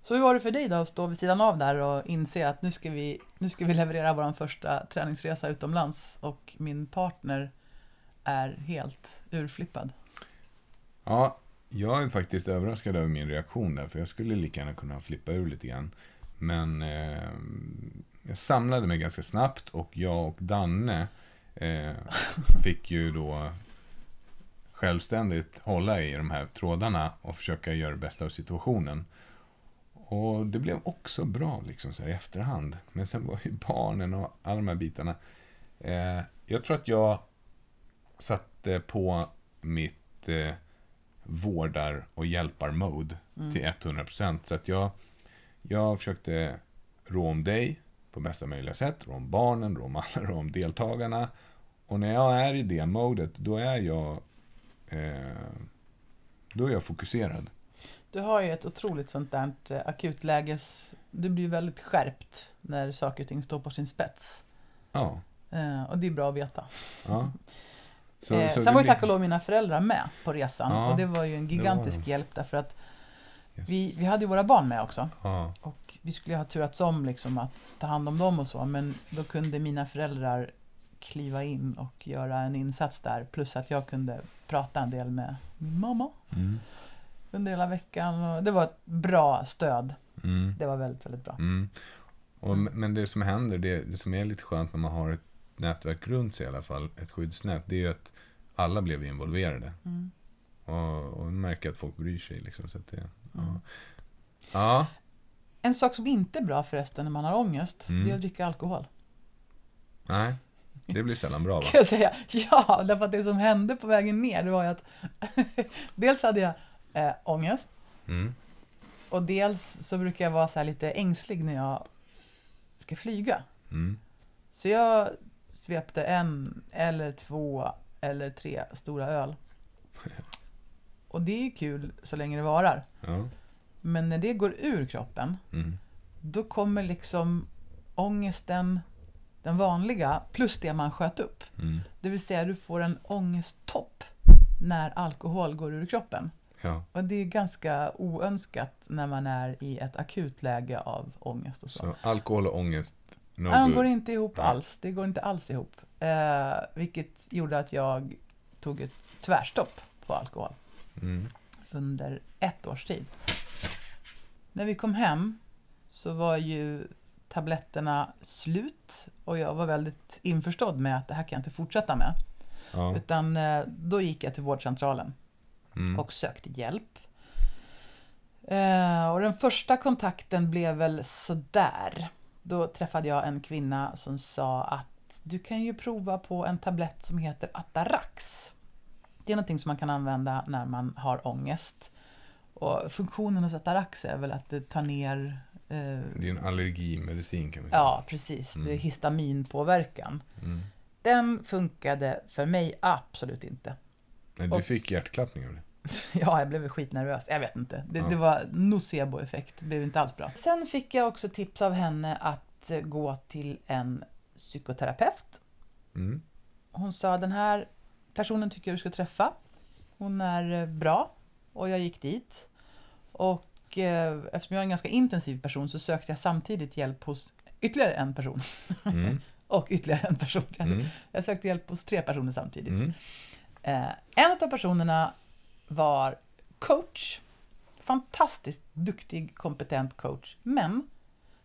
Så hur var det för dig då att stå vid sidan av där och inse att nu ska vi, nu ska vi leverera vår första träningsresa utomlands och min partner är helt urflippad. Ja, jag är faktiskt överraskad över min reaktion där, för jag skulle lika gärna kunna flippa ur lite grann. Men eh, jag samlade mig ganska snabbt och jag och Danne eh, fick ju då självständigt hålla i de här trådarna och försöka göra det bästa av situationen. Och det blev också bra liksom så här i efterhand. Men sen var ju barnen och alla de här bitarna. Eh, jag tror att jag satte på mitt eh, vårdar och hjälpar-mode Mm. till 100%. Så att jag, jag försökte rå om dig på bästa möjliga sätt, rå om barnen, rå om alla, rå om deltagarna. Och när jag är i det modet, då är jag eh, då är jag fokuserad. Du har ju ett otroligt sånt där eh, akutläges... Du blir väldigt skärpt när saker och ting står på sin spets. Ja. Eh, och det är bra att veta. ja. Så, eh, så sen var ju tack och lov mina föräldrar med på resan. Ja, och det var ju en gigantisk var hjälp därför att Yes. vi, vi hade ju våra barn med också. Ja. Och vi skulle ju ha turats om liksom att ta hand om dem och så. Men då kunde mina föräldrar kliva in och göra en insats där. Plus att jag kunde prata en del med min mamma Mm. under hela veckan. Och det var ett bra stöd. Mm. Det var väldigt, väldigt bra. Mm. Och, men det som händer, det, det som är lite skönt när man har ett nätverk runt sig i alla fall, ett skyddsnät, det är ju att alla blev involverade. Mm. Och, och märker att folk bryr sig. Liksom, så det, ja. Mm. ja. En sak som inte är bra förresten när man har ångest, Mm. det är att dricka alkohol. Nej, det blir sällan bra va? Kan jag säga. Ja, därför att det som hände på vägen ner, det var ju att dels hade jag eh, ångest Mm. och dels så brukar jag vara så här lite ängslig när jag ska flyga. Mm. Så jag svepte en eller två eller tre stora öl. Och det är kul så länge det varar. Ja. Men när det går ur kroppen, Mm. då kommer liksom ångesten, den vanliga, plus det man sköt upp. Mm. Det vill säga du får en ångesttopp när alkohol går ur kroppen. Ja. Och det är ganska oönskat när man är i ett akut läge av ångest och så. Så alkohol och ångest, no de good. går inte ihop alls. Det går inte alls ihop. Eh, vilket gjorde att jag tog ett tvärstopp på alkohol Mm. under ett års tid. När vi kom hem så var ju tabletterna slut och jag var väldigt införstådd med att det här kan jag inte fortsätta med. Ja. Utan eh, då gick jag till vårdcentralen Mm. och sökte hjälp. Eh, och den första kontakten blev väl sådär. Då träffade jag en kvinna som sa att du kan ju prova på en tablett som heter Atarax. Det är någonting som man kan använda när man har ångest. Och funktionen hos Atarax är väl att det tar ner eh, Det är en allergimedicin kan man säga. Ja, precis. Det är Mm. histaminpåverkan. Mm. Den funkade för mig absolut inte. Nej, Och du s- fick hjärtklappning av det. Ja, jag blev skitnervös. Jag vet inte. Det, Ja. det var nocebo-effekt. Det blev inte alls bra. Sen fick jag också tips av henne att eh, gå till en psykoterapeut. Mm. Hon sa den här personen tycker jag du ska träffa. Hon är eh, bra. Och jag gick dit. Och eh, eftersom jag är en ganska intensiv person så sökte jag samtidigt hjälp hos ytterligare en person. Mm. Och ytterligare en person. Mm. Jag sökte hjälp hos tre personer samtidigt. Mm. Eh, en av personerna var coach. Fantastiskt duktig, kompetent coach. Men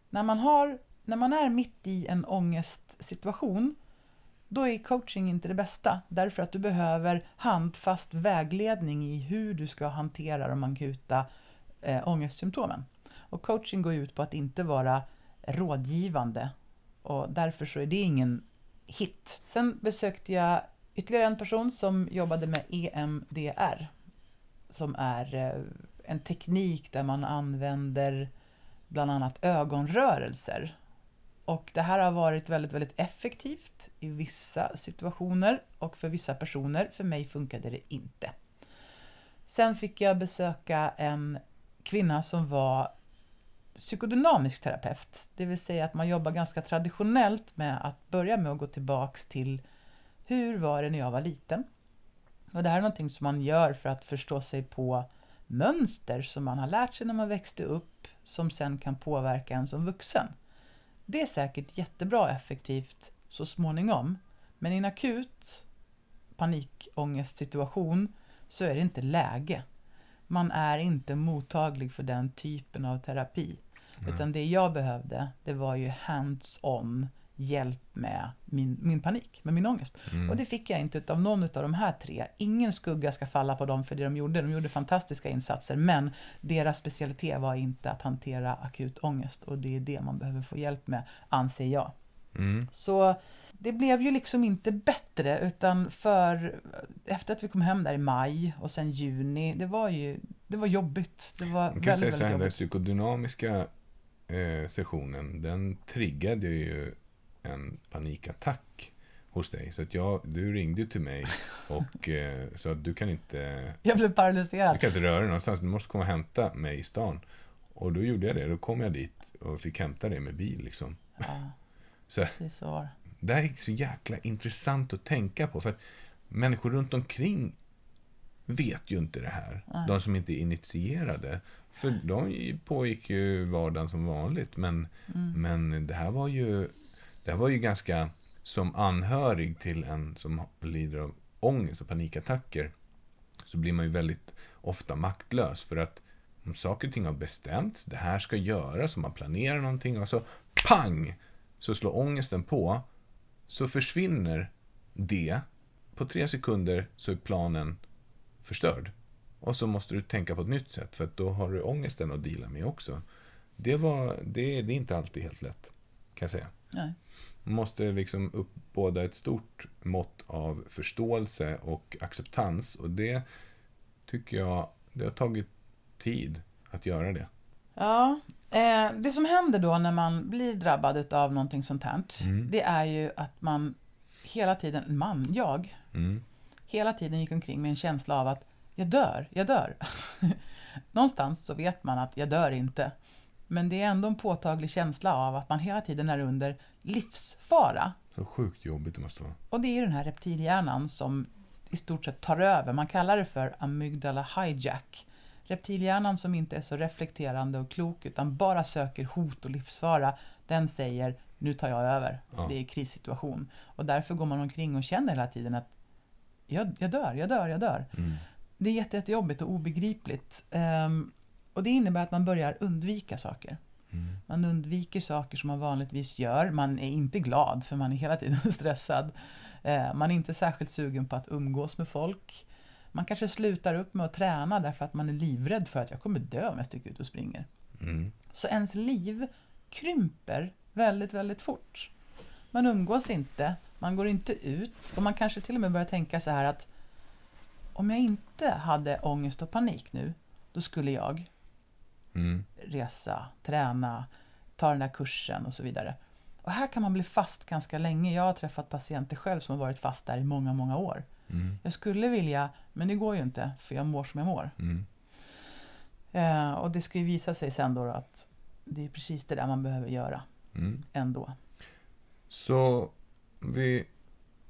när man, har, när man är mitt i en ångestsituation då är coaching inte det bästa. Därför att du behöver handfast vägledning i hur du ska hantera de akuta eh, ångestsymptomen. Och coaching går ut på att inte vara rådgivande och därför så är det ingen hit. Sen besökte jag ytterligare en person som jobbade med EMDR som är eh, en teknik där man använder bland annat ögonrörelser. Och det här har varit väldigt, väldigt effektivt i vissa situationer och för vissa personer. För mig funkade det inte. Sen fick jag besöka en kvinna som var psykodynamisk terapeut. Det vill säga att man jobbar ganska traditionellt med att börja med att gå tillbaks till hur var det när jag var liten? Och det här är någonting som man gör för att förstå sig på mönster som man har lärt sig när man växte upp som sen kan påverka en som vuxen. Det är säkert jättebra effektivt så småningom, men i en akut panikångestsituation så är det inte läge. Man är inte mottaglig för den typen av terapi. Nej. Utan det jag behövde, det var ju hands-on hjälp med min, min panik, med min ångest. Mm. Och det fick jag inte av någon av de här tre. Ingen skugga ska falla på dem för det de gjorde. De gjorde fantastiska insatser, men deras specialitet var inte att hantera akut ångest. Och det är det man behöver få hjälp med, anser jag. Mm. Så det blev ju liksom inte bättre, utan för efter att vi kom hem där i maj och sen juni, det var ju det var jobbigt. Det var Man kan väldigt, säga så här, den psykodynamiska eh, sessionen, den triggade ju en panikattack hos dig. Så att jag, du ringde till mig och eh, sa att du kan inte Jag blev du paralyserad. kan inte röra dig någonstans, du måste komma och hämta mig i stan. Och då gjorde jag det, då kom jag dit och fick hämta dig med bil liksom. Ja, Så precis så var det. det här är så jäkla intressant att tänka på. För att människor runt omkring vet ju inte det här. Nej. De som inte är initierade. För de pågick ju vardagen som vanligt. Men, Mm. men det här var ju det här var ju ganska som anhörig till en som lider av ångest och panikattacker. Så blir man ju väldigt ofta maktlös. För att om saker och ting har bestämts, det här ska göras, om man planerar någonting och så pang! Så slår ångesten på. Så försvinner det. På tre sekunder så är planen förstörd. Och så måste du tänka på ett nytt sätt för att då har du ångesten att dela med också. Det, var, det, det är inte alltid helt lätt, kan jag säga. Nej. Man måste liksom uppbåda ett stort mått av förståelse och acceptans och det tycker jag, det har tagit tid att göra det. Ja, eh, det som händer då när man blir drabbad av någonting sånt här, Mm. det är ju att man hela tiden, man, jag, Mm. hela tiden gick omkring med en känsla av att jag dör, jag dör. Någonstans så vet man att jag dör inte. Men det är ändå en påtaglig känsla av att man hela tiden är under livsfara. Så sjukt jobbigt det måste vara. Och det är den här reptilhjärnan som i stort sett tar över. Man kallar det för amygdala hijack. Reptilhjärnan som inte är så reflekterande och klok utan bara söker hot och livsfara, den säger nu tar jag över. Ja. Det är krissituation. Och därför går man omkring och känner hela tiden att jag, jag dör, jag dör, jag dör. Mm. Det är jätte, jättejobbigt och obegripligt. Ehm, och det innebär att man börjar undvika saker. Mm. Man undviker saker som man vanligtvis gör. Man är inte glad för man är hela tiden stressad. Eh, Man är inte särskilt sugen på att umgås med folk. Man kanske slutar upp med att träna därför att man är livrädd för att jag kommer dö om jag sticker ut och springer. Mm. Så ens liv krymper väldigt, väldigt fort. Man umgås inte, man går inte ut och man kanske till och med börjar tänka så här att om jag inte hade ångest och panik nu, då skulle jag Mm. resa, träna, ta den där kursen och så vidare. Och här kan man bli fast ganska länge. Jag har träffat patienter själv som har varit fast där i många, många år. Mm. Jag skulle vilja, men det går ju inte, för jag mår som jag mår. Mm. Eh, och det ska ju visa sig sen då att det är precis det där man behöver göra Mm. ändå. Så vi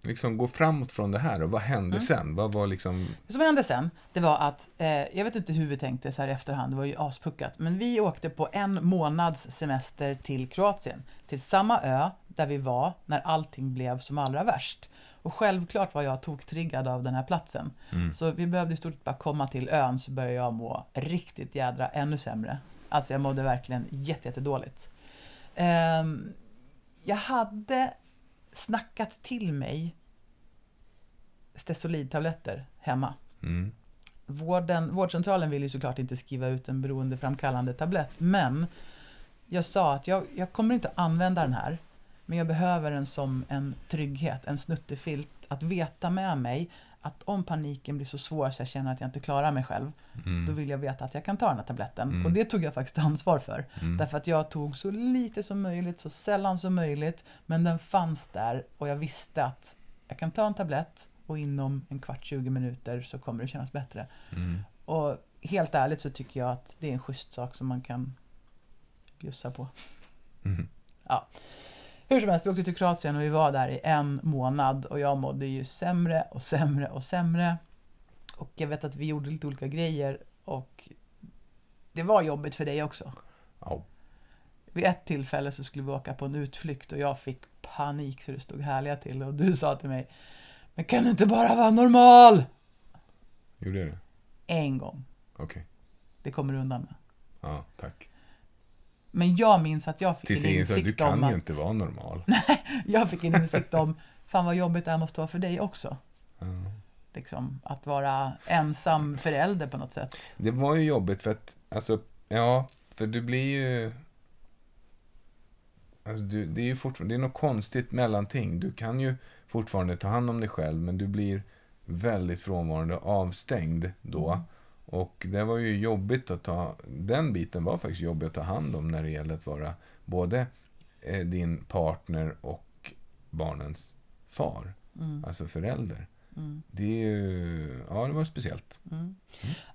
liksom går framåt från det här och vad hände Mm. sen? Vad var liksom... Det som hände sen, det var att, eh, jag vet inte hur vi tänkte så här i efterhand, det var ju aspuckat, men vi åkte på en månads semester till Kroatien, till samma ö där vi var när allting blev som allra värst. Och självklart var jag toktriggad av den här platsen. Mm. Så vi behövde i stort sett bara komma till ön så började jag må riktigt jädra ännu sämre. Alltså jag mådde verkligen jätte, jättedåligt. Ehm, jag hade snackat till mig Stesolidtabletter hemma. Mm. Vården, vårdcentralen ville ju såklart inte skriva ut en beroendeframkallande tablett, men jag sa att jag, jag kommer inte använda den här, men jag behöver den som en trygghet, en snuttefilt, att veta med mig att om paniken blir så svår så jag känner att jag inte klarar mig själv, Mm. då vill jag veta att jag kan ta den här tabletten. Mm. Och det tog jag faktiskt ansvar för. Mm. Därför att jag tog så lite som möjligt, så sällan som möjligt, men den fanns där och jag visste att jag kan ta en tablett och inom en kvart, 20 minuter så kommer det kännas bättre. Mm. Och helt ärligt så tycker jag att det är en schysst sak som man kan bjussa på. Mm. Hur som helst, vi åkte till Kroatien och vi var där i en månad och jag mådde ju sämre och sämre och sämre. Och jag vet att vi gjorde lite olika grejer och det var jobbigt för dig också. Ja. Vid ett tillfälle så skulle vi åka på en utflykt och jag fick panik så det stod härliga till och du sa till mig Men kan du inte bara vara normal? Gjorde jag det? En gång. Okej. Det kommer du undan med. Ja, tack. Men jag minns att jag fick Tills en jag insåg att insikt du om kan att ju inte vara normal. jag fick en insikt om fan vad jobbigt det här måste vara för dig också. Ja. Liksom, att vara ensam förälder på något sätt. Det var ju jobbigt för att, alltså, ja, för du blir ju... Alltså, du, det är ju fortfarande, det är något konstigt mellanting. Du kan ju fortfarande ta hand om dig själv, men du blir väldigt frånvarande och avstängd då. Mm. Och det var ju jobbigt att ta, den biten var faktiskt jobbig att ta hand om när det gäller att vara både eh, din partner och barnens far, Mm, alltså förälder. mm, Det ju, ja det var speciellt. mm.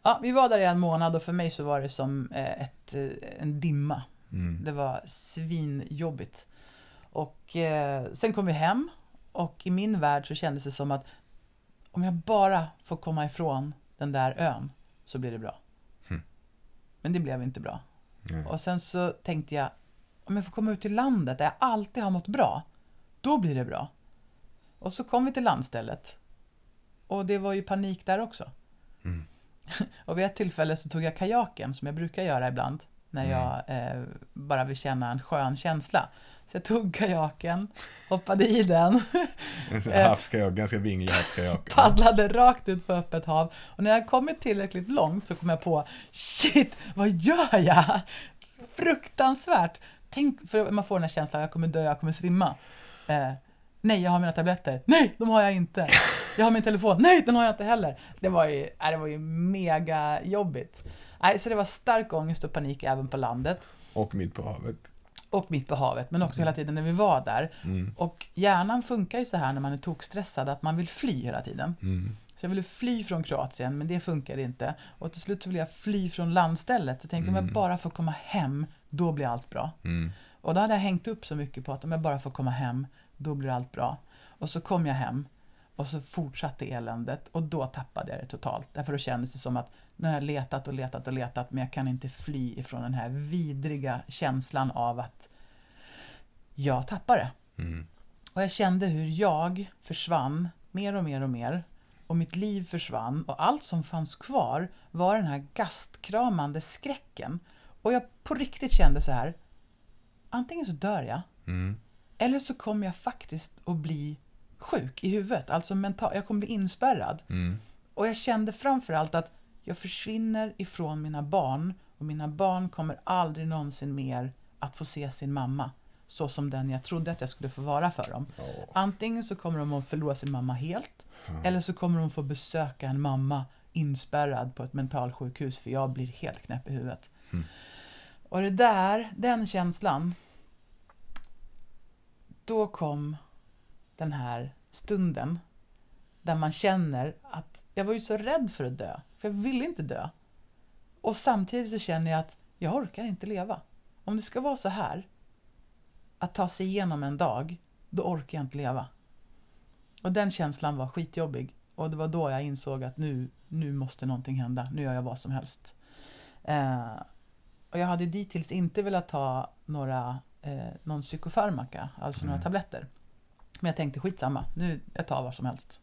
Ja, vi var där i en månad och för mig så var det som eh, ett, eh, en dimma. Mm. Det var svinjobbigt. Och eh, sen kom vi hem och i min värld så kändes det som att om jag bara får komma ifrån den där ön så blir det bra. Hmm. Men det blev inte bra. Nej. Och sen så tänkte jag, om jag får komma ut till landet där jag alltid har mått bra, då blir det bra. Och så kom vi till landstället. Och det var ju panik där också. Mm. Och vid ett tillfälle så tog jag kajaken, som jag brukar göra ibland, när Mm. jag eh, bara vill känna en skön känsla. Så jag tog kajaken, hoppade i den, Eh, havskajak, ganska vinglig havskajak. paddlade rakt ut på öppet hav. Och när jag kommit tillräckligt långt så kom jag på, shit, vad gör jag? Fruktansvärt! Tänk, för man får den här känslan, jag kommer dö, jag kommer svimma. Eh, nej, jag har mina tabletter. Nej, de har jag inte. Jag har min telefon. Nej, den har jag inte heller. Det var ju, äh, det var ju mega jobbigt. Nej, så det var stark ångest och panik även på landet. Och mitt på havet. Och mitt på havet, men också hela tiden när vi var där. Mm. Och hjärnan funkar ju så här när man är tokstressad, att man vill fly hela tiden. Mm. Så jag ville fly från Kroatien, men det funkade inte. Och till slut så ville jag fly från landstället. Jag tänkte om jag Mm. bara får komma hem, då blir allt bra. Mm. Och då hade jag hängt upp så mycket på att om jag bara får komma hem, då blir allt bra. Och så kom jag hem och så fortsatte eländet och då tappade jag det totalt. Därför då kändes det som att nu har jag letat och letat och letat men jag kan inte fly ifrån den här vidriga känslan av att jag tappar det. Mm. Och jag kände hur jag försvann mer och mer och mer. Och mitt liv försvann och allt som fanns kvar var den här gastkramande skräcken. Och jag på riktigt kände så här. Antingen så dör jag, Mm. eller så kommer jag faktiskt att bli sjuk i huvudet. Alltså mental, jag kommer bli inspärrad. Mm. Och jag kände framförallt att jag försvinner ifrån mina barn och mina barn kommer aldrig någonsin mer att få se sin mamma. så som den jag trodde att jag skulle få vara för dem. Ja. Antingen så kommer de att förlora sin mamma helt, Ja. eller så kommer de få besöka en mamma inspärrad på ett mentalsjukhus för jag blir helt knäpp i huvudet. Mm. Och det där, den känslan, då kom den här stunden där man känner att jag var ju så rädd för att dö, för jag ville inte dö. Och samtidigt så känner jag att jag orkar inte leva. Om det ska vara så här, att ta sig igenom en dag, då orkar jag inte leva. Och den känslan var skitjobbig. Och det var då jag insåg att nu, nu måste någonting hända. Nu gör jag vad som helst. Eh, och jag hade dittills inte velat ta några, eh, någon psykofarmaka, alltså några Mm. tabletter. Men jag tänkte skitsamma, nu jag tar vad som helst.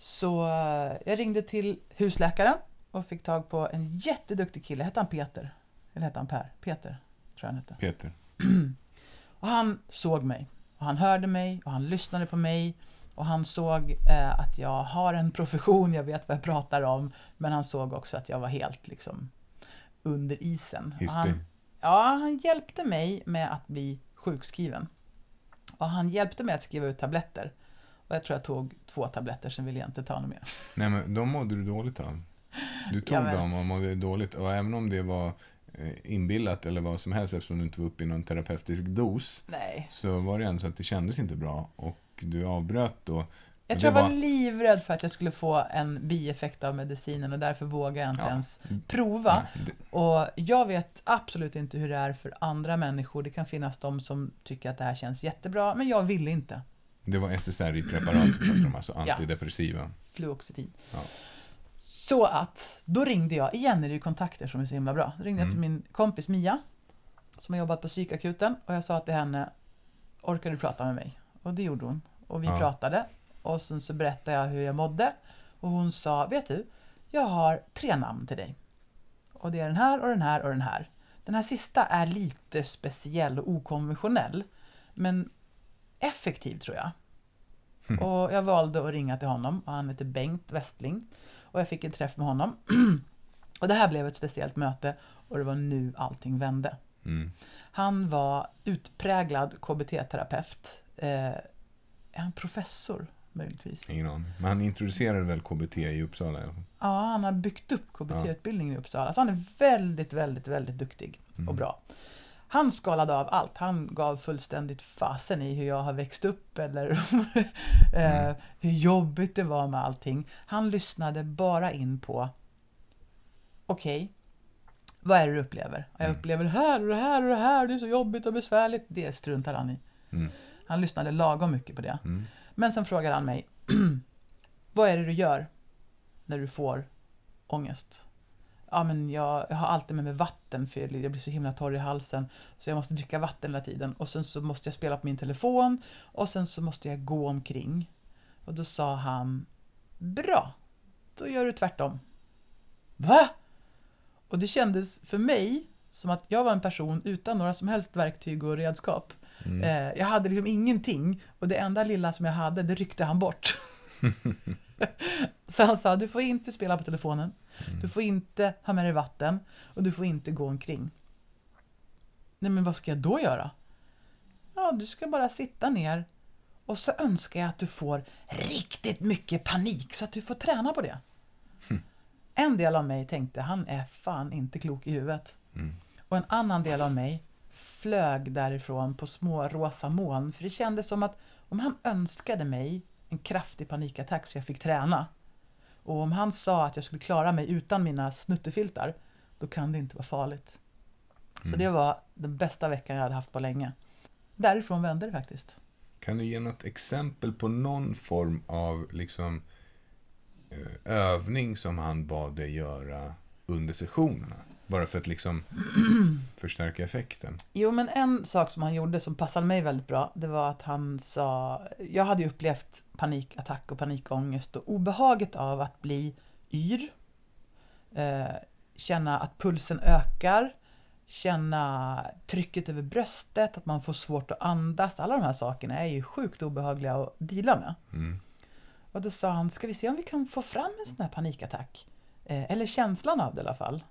Så eh, jag ringde till husläkaren och fick tag på en jätteduktig kille. Hette han Peter? Eller hette han Per? Peter, tror jag han hette. Peter. Och han såg mig. Och han hörde mig och han lyssnade på mig. Och han såg eh, att jag har en profession, jag vet vad jag pratar om. Men han såg också att jag var helt liksom under isen. Han, ja, han hjälpte mig med att bli sjukskriven. Och han hjälpte mig att skriva ut tabletter. Och jag tror jag tog två tabletter, sen ville jag inte ta något mer. Nej, men de mådde du dåligt av. Du tog Ja, men- dem och mådde dåligt. Och även om det var eh, inbillat eller vad som helst eftersom du inte var uppe i någon terapeutisk dos. Nej. Så var det ändå så att det kändes inte bra. Och du avbröt då. Jag tror jag var var- livrädd för att jag skulle få en bieffekt av medicinen och därför vågade jag inte Ja. ens prova. Nej, det, Och jag vet absolut inte hur det är för andra människor. Det kan finnas de som tycker att det här känns jättebra, men jag ville inte. Det var SSRI-preparat alltså antidepressiva. Fluoxetin. Ja. Så att, då ringde jag, igen är det ju kontakter som är så himla bra. Då ringde jag till Mm. min kompis Mia, som har jobbat på psykakuten, och jag sa till henne, orkar du prata med mig? Och det gjorde hon. Och vi Ja. pratade, och sen så berättade jag hur jag mådde. Och hon sa, vet du, jag har tre namn till dig. Och det är den här och den här och den här. Den här sista är lite speciell och okonventionell, men effektiv tror jag. Mm. Och jag valde att ringa till honom och han heter Bengt Westling. Och jag fick en träff med honom. och det här blev ett speciellt möte och det var nu allting vände. Mm. Han var utpräglad KBT-terapeut. Eh, är han professor möjligtvis? Ingen aning. Men han introducerade väl KBT i Uppsala. Ja, han har byggt upp KBT-utbildningen i Uppsala. Så han är väldigt, väldigt, väldigt duktig Mm. och bra. Han skalade av allt. Han gav fullständigt fasen i hur jag har växt upp eller eh, Mm. hur jobbigt det var med allting. Han lyssnade bara in på Okej, vad är det du upplever? Jag Mm. upplever det här och det här och det här, det är så jobbigt och besvärligt. Det struntar han i. Mm. Han lyssnade lagom mycket på det. Mm. Men sen frågar han mig, vad är det du gör när du får ångest? Ja, men jag, jag har alltid med mig vatten för jag blir så himla torr i halsen. Så jag måste dricka vatten hela tiden. Och sen så måste jag spela på min telefon. Och sen så måste jag gå omkring. Och då sa han, bra, då gör du tvärtom. Va? Och det kändes för mig som att jag var en person utan några som helst verktyg och redskap. Mm. Eh, jag hade liksom ingenting och det enda lilla som jag hade, det ryckte han bort. Så han sa, du får inte spela på telefonen, Mm. du får inte ha med dig vatten och du får inte gå omkring. Nej men vad ska jag då göra? Ja, du ska bara sitta ner och så önskar jag att du får riktigt mycket panik så att du får träna på det. En del av mig tänkte, han är fan inte klok i huvudet. Mm. Och en annan del av mig flög därifrån på små rosa moln. För det kändes som att om han önskade mig en kraftig panikattack så jag fick träna. Och om han sa att jag skulle klara mig utan mina snuttefiltar, då kan det inte vara farligt. Så Mm. det var den bästa veckan jag hade haft på länge. Därifrån vände det faktiskt. Kan du ge något exempel på någon form av liksom eh, övning som han bad dig göra under sessionerna? Bara för att liksom förstärka effekten. Jo, men en sak som han gjorde som passade mig väldigt bra, det var att han sa, jag hade ju upplevt panikattack och panikångest och obehaget av att bli yr, eh, känna att pulsen ökar, känna trycket över bröstet, att man får svårt att andas. Alla de här sakerna är ju sjukt obehagliga att deala med. Mm. Och då sa han, ska vi se om vi kan få fram en sån här panikattack? Eh, eller känslan av det i alla fall.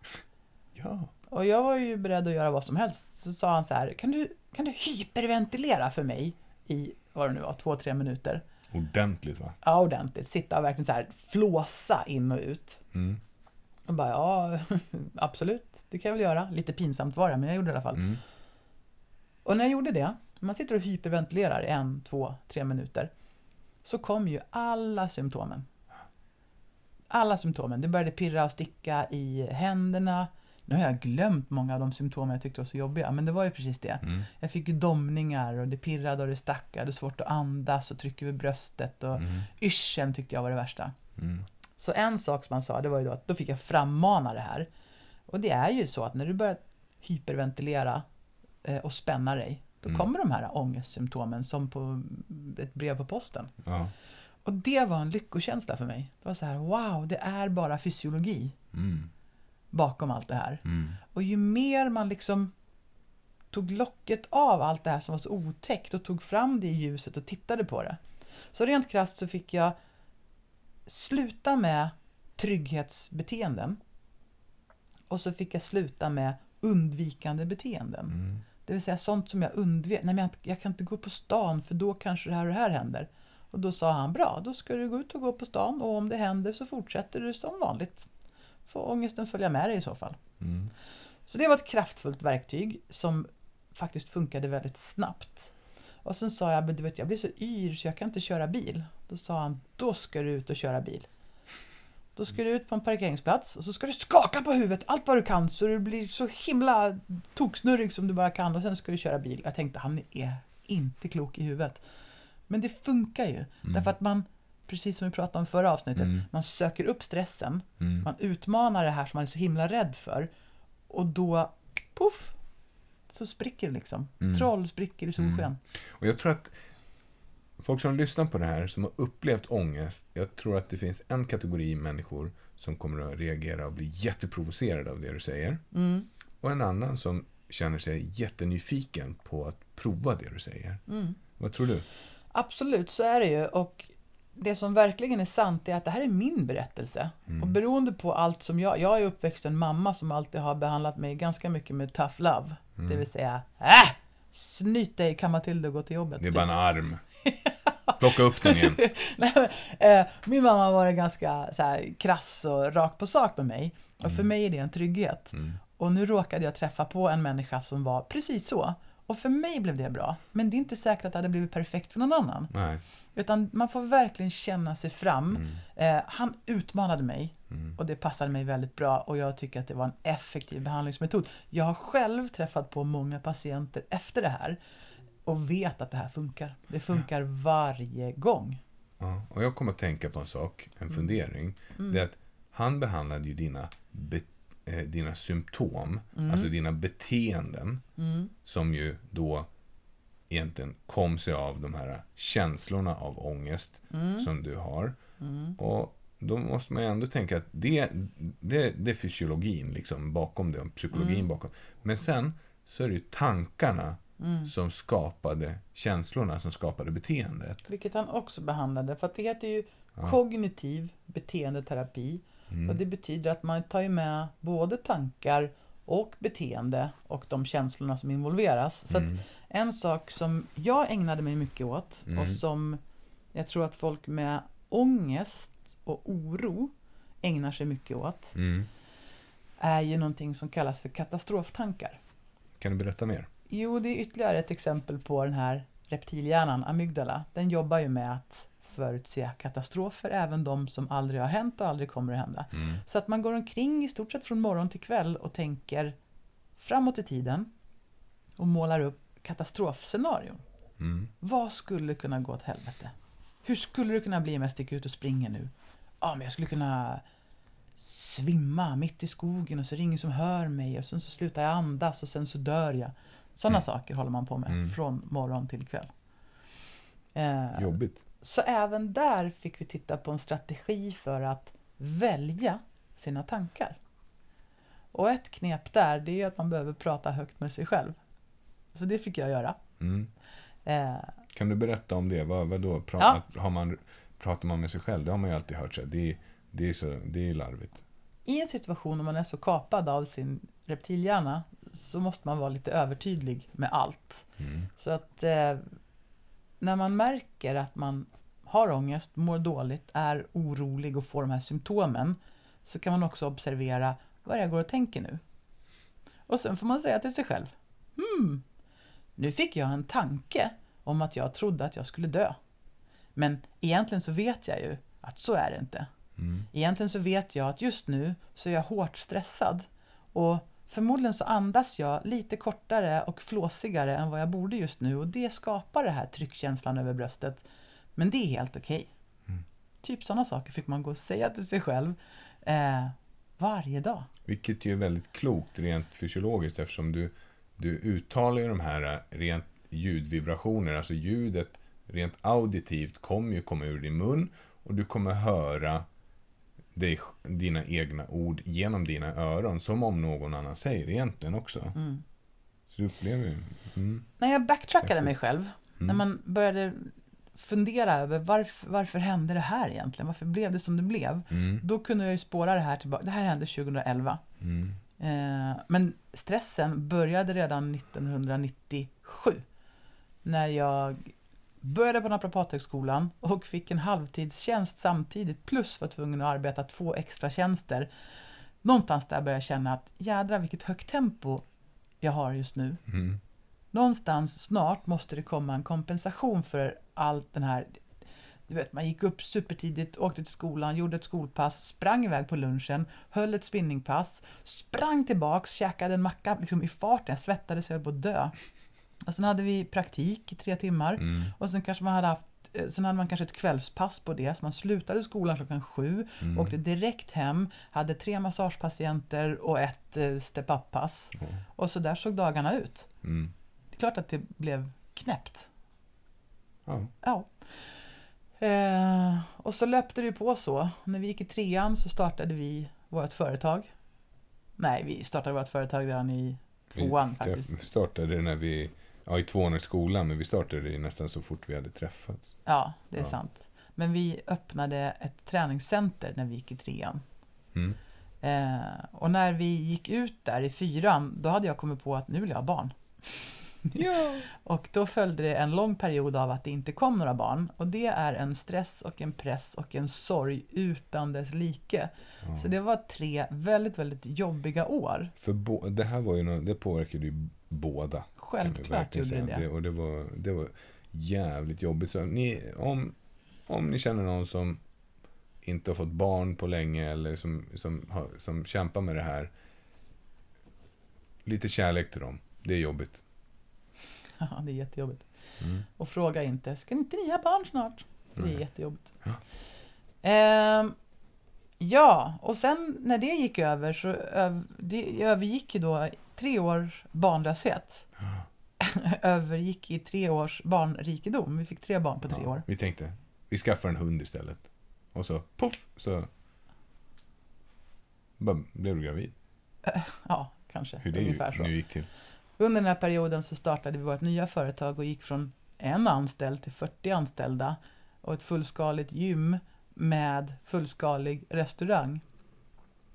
Ja. Och jag var ju beredd att göra vad som helst. Så sa han så här, kan du, kan du hyperventilera för mig i, vad det nu var, två, tre minuter? Ordentligt va? Ja, ordentligt. Sitta och verkligen så här flåsa in och ut. Mm. Och bara, ja, absolut, det kan jag väl göra. Lite pinsamt var det, men jag gjorde det i alla fall. Mm. Och när jag gjorde det, man sitter och hyperventilerar en, två, tre minuter, så kom ju alla symptomen. Alla symptomen. Det började pirra och sticka i händerna. Nu har jag glömt många av de symptomen jag tyckte var så jobbiga, men det var ju precis det. Mm. Jag fick domningar och det pirrade och det stack, jag hade svårt att andas och tryck över bröstet och Mm. yrseln tyckte jag var det värsta. Mm. Så en sak som han sa, det var ju då att då fick jag frammana det här. Och det är ju så att när du börjar hyperventilera eh, och spänna dig, då Mm. kommer de här ångestsymptomen som på ett brev på posten. Ja. Och det var en lyckokänsla för mig. Det var så här, wow, det är bara fysiologi Mm. Bakom allt det här. Mm. Och ju mer man liksom tog locket av allt det här som var så otäckt och tog fram det i ljuset och tittade på det. Så rent krasst så fick jag sluta med trygghetsbeteenden och så fick jag sluta med undvikande beteenden. Mm. Det vill säga sånt som jag undvek. Nej, men jag, jag kan inte gå på stan för då kanske det här och det här händer. Och då sa han, bra, då ska du gå ut och gå på stan och om det händer så fortsätter du som vanligt. Får ångesten följa med dig i så fall. Mm. Så det var ett kraftfullt verktyg som faktiskt funkade väldigt snabbt. Och sen sa jag, men du vet jag blir så yr så jag kan inte köra bil. Då sa han, då ska du ut och köra bil. Då ska du ut på en parkeringsplats och så ska du skaka på huvudet allt vad du kan så du blir så himla toksnurrig som du bara kan och sen ska du köra bil. Jag tänkte, han är inte klok i huvudet. Men det funkar ju. Därför att man, precis som vi pratade om förra avsnittet, Mm. man söker upp stressen Mm. man utmanar det här som man är så himla rädd för. Och då, puff, så spricker det liksom. Mm. Troll spricker i solsken. Mm. Och jag tror att folk som lyssnar på det här, som har upplevt ångest, jag tror att det finns en kategori människor som kommer att reagera och bli jätteprovocerade av det du säger. Mm. Och en annan som känner sig jättenyfiken på att prova det du säger. Mm. Vad tror du? Absolut, så är det ju. Och det som verkligen är sant är att det här är min berättelse. Mm. Och beroende på allt som jag... Jag är uppväxt en mamma som alltid har behandlat mig ganska mycket med tough love. Mm. Det vill säga, äh! Snyt dig, kamma till dig och gå till jobbet. Det är typ. bara en arm. Plocka upp den igen. Nej, men, eh, min mamma har varit ganska så här, krass och rakt på sak med mig. Och för mig är det en trygghet. Mm. Och nu råkade jag träffa på en människa som var precis så. Och för mig blev det bra. Men det är inte säkert att det hade blivit perfekt för någon annan. Nej. Utan man får verkligen känna sig fram. Mm. Eh, han utmanade mig Mm. och det passade mig väldigt bra och jag tycker att det var en effektiv behandlingsmetod. Jag har själv träffat på många patienter efter det här och vet att det här funkar. Det funkar varje gång. Ja. Och jag kommer att tänka på en sak, en fundering. Mm. Det är att han behandlade ju dina, be, eh, dina symptom, Mm. alltså dina beteenden, Mm. som ju då egentligen kom sig av de här känslorna av ångest Mm. som du har. Mm. Och då måste man ju ändå tänka att det, det, det är fysiologin liksom bakom det, och psykologin Mm. bakom. Men sen så är det ju tankarna Mm. som skapade känslorna, som skapade beteendet. Vilket han också behandlade. För att det heter ju Ja. kognitiv beteendeterapi. Mm. Och det betyder att man tar ju med både tankar och beteende och de känslorna som involveras. Så Mm. En sak som jag ägnade mig mycket åt Mm. och som jag tror att folk med ångest och oro ägnar sig mycket åt Mm. är ju någonting som kallas för katastroftankar. Kan du berätta mer? Jo, det är ytterligare ett exempel på den här reptilhjärnan, amygdala. Den jobbar ju med att förutse katastrofer, även de som aldrig har hänt och aldrig kommer att hända. Mm. Så att man går omkring i stort sett från morgon till kväll och tänker framåt i tiden och målar upp katastrofscenarion. Mm. Vad skulle kunna gå åt helvete? Hur skulle det kunna bli om jag sticker ut och springer nu? Ja, men jag skulle kunna svimma mitt i skogen och så är det ingen som hör mig och sen så slutar jag andas och sen så dör jag. Sådana Mm. saker håller man på med Mm. från morgon till kväll. Eh, Jobbigt. så även där fick vi titta på en strategi för att välja sina tankar. Och ett knep där, det är att man behöver prata högt med sig själv. Så det fick jag göra. Mm. Eh, Kan du berätta om det? Vad, vad då? Pra- Ja. har man, pratar man med sig själv? Det har man ju alltid hört. Så det, är- det, är så, det är larvigt. i en situation när man är så kapad av sin reptilhjärna så måste man vara lite övertydlig med allt. Mm. Så att eh, när man märker att man har ångest, mår dåligt, är orolig och får de här symptomen så kan man också observera vad jag går och tänker nu. Och sen får man säga till sig själv Hmm, nu fick jag en tanke om att jag trodde att jag skulle dö. Men egentligen så vet jag ju att så är det inte. Mm. Egentligen så vet jag att just nu så är jag hårt stressad och förmodligen så andas jag lite kortare och flåsigare än vad jag borde just nu och det skapar den här tryckkänslan över bröstet. Men det är helt okej. Mm. Typ sådana saker fick man gå och säga till sig själv eh, varje dag. Vilket ju är väldigt klokt rent fysiologiskt eftersom du, du uttalar ju de här eh, rent ljudvibrationer, alltså ljudet rent auditivt kommer ju komma ur din mun och du kommer höra dig, dina egna ord genom dina öron som om någon annan säger egentligen också. Mm. Så du upplever ju... Mm, När jag backtrackade Efter- mig själv, mm, när man började fundera över varför, varför hände det här egentligen? Varför blev det som det blev? mm, Då kunde jag ju spåra det här tillbaka. Det här hände 2011. Eh, men stressen började redan 1997. När jag började på Naprapathögskolan och fick en halvtidstjänst samtidigt plus var tvungen att arbeta två extra tjänster. Någonstans där började jag känna att jädra vilket högt tempo jag har just nu. mm, Någonstans snart måste det komma en kompensation för allt den här du vet, man gick upp supertidigt, åkte till skolan, gjorde ett skolpass, sprang iväg på lunchen, höll ett spinningpass, sprang tillbaks, käkade en macka liksom i farten, jag svettades, jag höll på att dö. Och sen hade vi praktik i tre timmar mm, och sen kanske man hade haft eh, Sen hade man kanske ett kvällspass på det, så man slutade skolan klockan sju, mm. åkte direkt hem, hade tre massagepatienter och ett eh, step-up-pass. Ja, Och så där såg dagarna ut. mm, Det är klart att det blev knäppt. ja. Ja. Eh, och så löpte det på så. När vi gick i trean så startade vi vårt företag. Nej, vi startade vårt företag redan i tvåan faktiskt. Vi startade när vi... Ja, i tvåan i skolan, men vi startade det nästan så fort vi hade träffats. Ja, det är Ja. sant. Men vi öppnade ett träningscenter när vi gick i trean. Mm. Eh, och när vi gick ut där i fyran, då hade jag kommit på att nu vill jag ha barn. Ja. Och då följde det en lång period av att det inte kom några barn. Och det är en stress och en press och en sorg utan dess like. Ja. Så det var tre väldigt, väldigt jobbiga år. För bo, det här var ju nå- det påverkade ju båda. Självklart gjorde det säga. det. Och det var, det var jävligt jobbigt. Så ni, om, om ni känner någon som inte har fått barn på länge eller som, som, som kämpar med det här. Lite kärlek till dem. Det är jobbigt. Ja, det är jättejobbigt. Mm. Och fråga inte, ska inte ni ha barn snart? Det är Nej. jättejobbigt. Ja. Ehm, ja, och sen när det gick över så öv, det övergick ju då tre års barnlöshet. övergick i tre års barnrikedom. Vi fick tre barn på tre Ja, år. Vi tänkte, vi skaffar en hund istället. Och så, poff, så bara blev du gravid. Ja, kanske. Hur det ungefär så. nu gick till. Under den här perioden så startade vi vårt nya företag och gick från en anställd till 40 anställda och ett fullskaligt gym med fullskalig restaurang.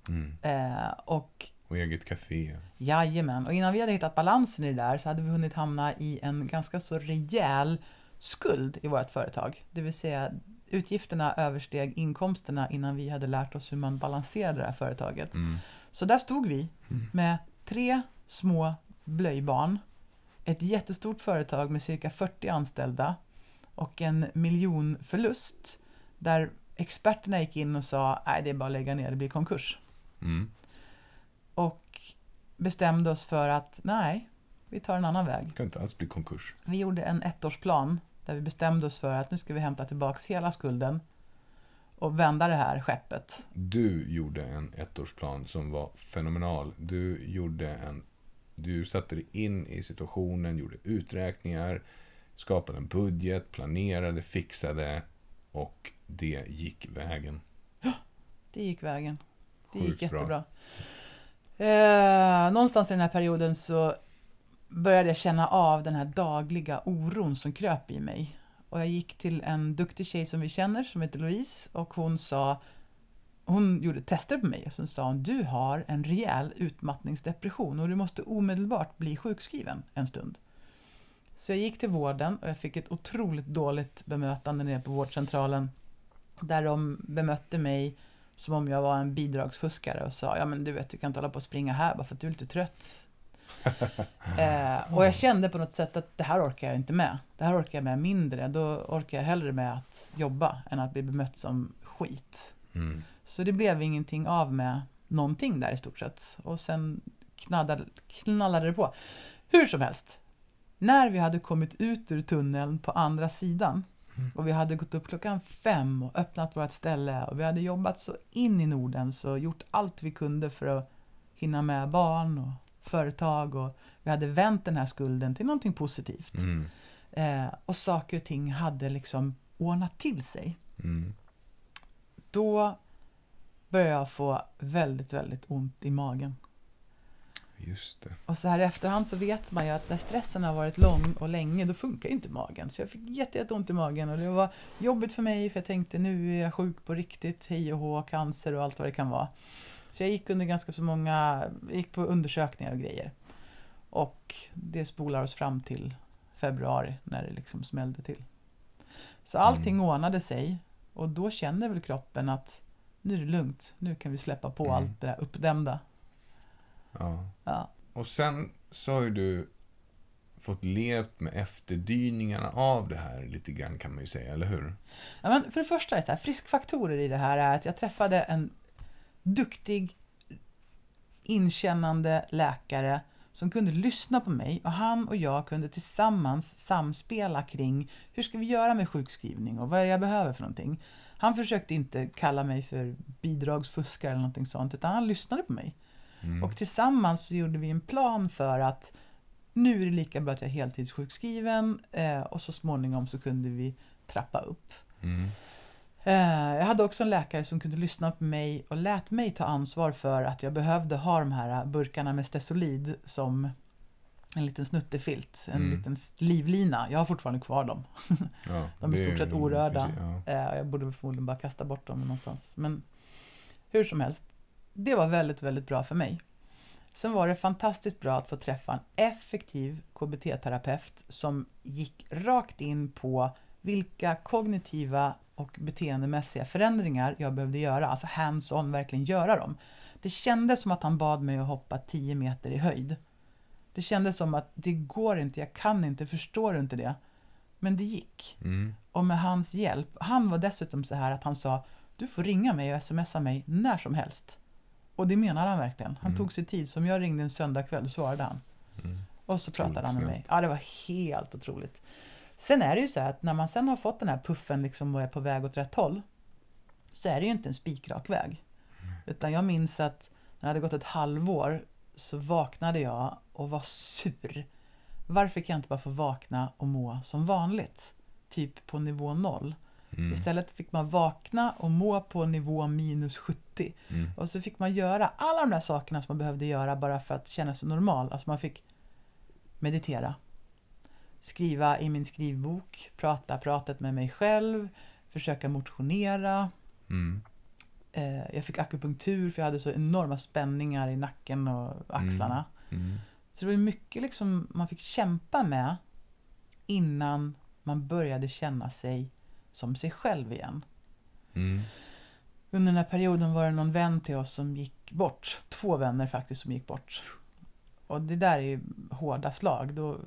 Mm. Eh, och Och eget café. jajamän, och innan vi hade hittat balansen i det där så hade vi hunnit hamna i en ganska så rejäl skuld i vårt företag. Det vill säga utgifterna översteg inkomsterna innan vi hade lärt oss hur man balanserade det här företaget. Mm. Så där stod vi Mm. med tre små blöjbarn, ett jättestort företag med cirka 40 anställda och en miljonförlust där experterna gick in och sa nej det är bara att lägga ner, det blir konkurs. Mm. Och bestämde oss för att nej, vi tar en annan väg. Det kan inte alls bli konkurs. Vi gjorde en ettårsplan där vi bestämde oss för att nu ska vi hämta tillbaks hela skulden och vända det här skeppet. Du gjorde en ettårsplan som var fenomenal. Du gjorde en... Du satte dig in i situationen, gjorde uträkningar, skapade en budget, planerade, fixade och det gick vägen. Det gick vägen. Det Sjukt gick bra. jättebra. Eh, någonstans i den här perioden så började jag känna av den här dagliga oron som kröp i mig. Och jag gick till en duktig tjej som vi känner som heter Louise och hon sa hon gjorde tester på mig och så sa hon du har en rejäl utmattningsdepression och du måste omedelbart bli sjukskriven en stund. Så jag gick till vården och jag fick ett otroligt dåligt bemötande nere på vårdcentralen. Där de bemötte mig som om jag var en bidragsfuskare och sa ja men du vet du kan inte hålla på och springa här bara för att du är lite trött. eh, och jag kände på något sätt att det här orkar jag inte med. Det här orkar jag med mindre. Då orkar jag hellre med att jobba än att bli bemött som skit. Mm. Så det blev ingenting av med någonting där i stort sett. Och sen knallade, knallade det på. Hur som helst, när vi hade kommit ut ur tunneln på andra sidan Mm. och vi hade gått upp klockan fem och öppnat vårt ställe och vi hade jobbat så in i Norden så gjort allt vi kunde för att hinna med barn och företag och vi hade vänt den här skulden till någonting positivt. Mm. Eh, och saker och ting hade liksom ordnat till sig. Mm. Då började jag få väldigt, väldigt ont i magen. Just det. Och så här i efterhand så vet man ju att när stressen har varit lång och länge, då funkar inte magen. Så jag fick jätte, jätte ont i magen och det var jobbigt för mig för jag tänkte nu är jag sjuk på riktigt, hej och hå, cancer och allt vad det kan vara. Så jag gick under ganska så många, gick på undersökningar och grejer. Och det spolar oss fram till februari när det liksom smällde till. Så allting Mm. ordnade sig och då känner väl kroppen att nu är det lugnt, nu kan vi släppa på Mm. allt det där uppdämda. Ja. Ja. Och sen så har ju du fått levt med efterdyningarna av det här lite grann kan man ju säga, eller hur? Ja, men för det första är så här, friskfaktorer i det här är att jag träffade en duktig, inkännande läkare som kunde lyssna på mig och han och jag kunde tillsammans samspela kring hur ska vi göra med sjukskrivning och vad är det jag behöver för någonting. Han försökte inte kalla mig för bidragsfuskare eller någonting sånt utan han lyssnade på mig. Mm. Och tillsammans så gjorde vi en plan för att nu är det lika bra att jag är heltidssjukskriven eh, och så småningom så kunde vi trappa upp. Mm. Eh, Jag hade också en läkare som kunde lyssna på mig och lät mig ta ansvar för att jag behövde ha de här burkarna med Stesolid som en liten snuttefilt, en Mm. liten livlina. Jag har fortfarande kvar dem. Ja, De är i stort sett orörda. Ja. Eh, Jag borde förmodligen bara kasta bort dem någonstans. Men hur som helst, det var väldigt, väldigt bra för mig. Sen var det fantastiskt bra att få träffa en effektiv KBT-terapeut som gick rakt in på vilka kognitiva och beteendemässiga förändringar jag behövde göra, alltså hands-on, verkligen göra dem. Det kändes som att han bad mig att hoppa 10 meter i höjd. Det kändes som att det går inte, jag kan inte, förstår du inte det? Men det gick. Mm. Och med hans hjälp, han var dessutom så här att han sa Du får ringa mig och smsa mig när som helst. Och det menar han verkligen. Han Mm. tog sig tid. Som jag ringde en söndagkväll, svarade han. Mm. Och så pratade han med Otroligt mig. Ja, det var helt otroligt. Sen är det ju så här att när man sen har fått den här puffen liksom och är på väg åt rätt håll så är det ju inte en spikrak väg. Utan jag minns att när det hade gått ett halvår så vaknade jag och var sur. Varför kan jag inte bara få vakna och må som vanligt? Typ på nivå noll. Mm. Istället fick man vakna och må på nivå minus 70. Mm. Och så fick man göra alla de där sakerna som man behövde göra bara för att känna sig normal. Alltså man fick meditera, skriva i min skrivbok, prata pratet med mig själv, försöka motionera. Mm. Eh, jag fick akupunktur för jag hade så enorma spänningar i nacken och axlarna. Mm. Så det var mycket liksom man fick kämpa med innan man började känna sig som sig själv igen. Mm. Under den här perioden var det någon vän till oss som gick bort. Två vänner faktiskt som gick bort. Och det där är ju hårda slag. Då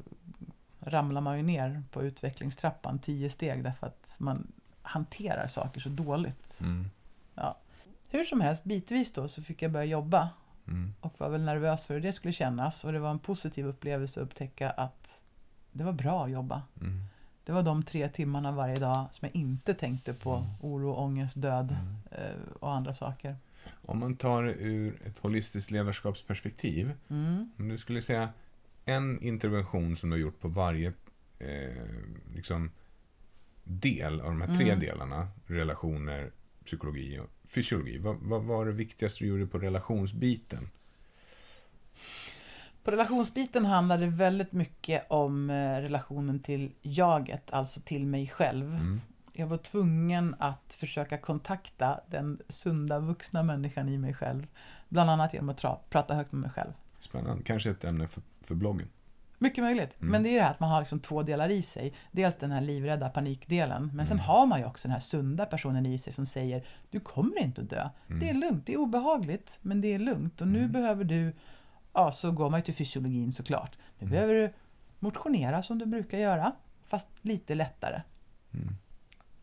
ramlar man ju ner på utvecklingstrappan tio steg därför att man hanterar saker så dåligt. Mm. Hur som helst, bitvis då så fick jag börja jobba Mm. och var väl nervös för hur det skulle kännas. Och det var en positiv upplevelse att upptäcka att det var bra att jobba. Mm. Det var de tre timmarna varje dag som jag inte tänkte på Mm. oro, ångest, död Mm. eh, och andra saker. Om man tar det ur ett holistiskt ledarskapsperspektiv, Mm. om du skulle säga en intervention som du har gjort på varje eh, liksom, del av de här tre Mm. delarna, relationer, psykologi och fysiologi. Vad, vad var det viktigaste du gjorde på relationsbiten? På relationsbiten handlar det väldigt mycket om eh, relationen till jaget, alltså till mig själv. Mm. jag var tvungen att försöka kontakta den sunda vuxna människan i mig själv. Bland annat genom att prata högt med mig själv. Spännande. Kanske ett ämne för, för bloggen. Mycket möjligt. Mm. Men det är det här att man har liksom två delar i sig. Dels den här livrädda panikdelen, men sen Mm. har man ju också den här sunda personen i sig som säger du kommer inte att dö. Mm. Det är lugnt, det är obehagligt, men det är lugnt. Och nu Mm. behöver du, ja så går man ju till fysiologin såklart. Nu Mm. behöver du motionera som du brukar göra, fast lite lättare. Mm.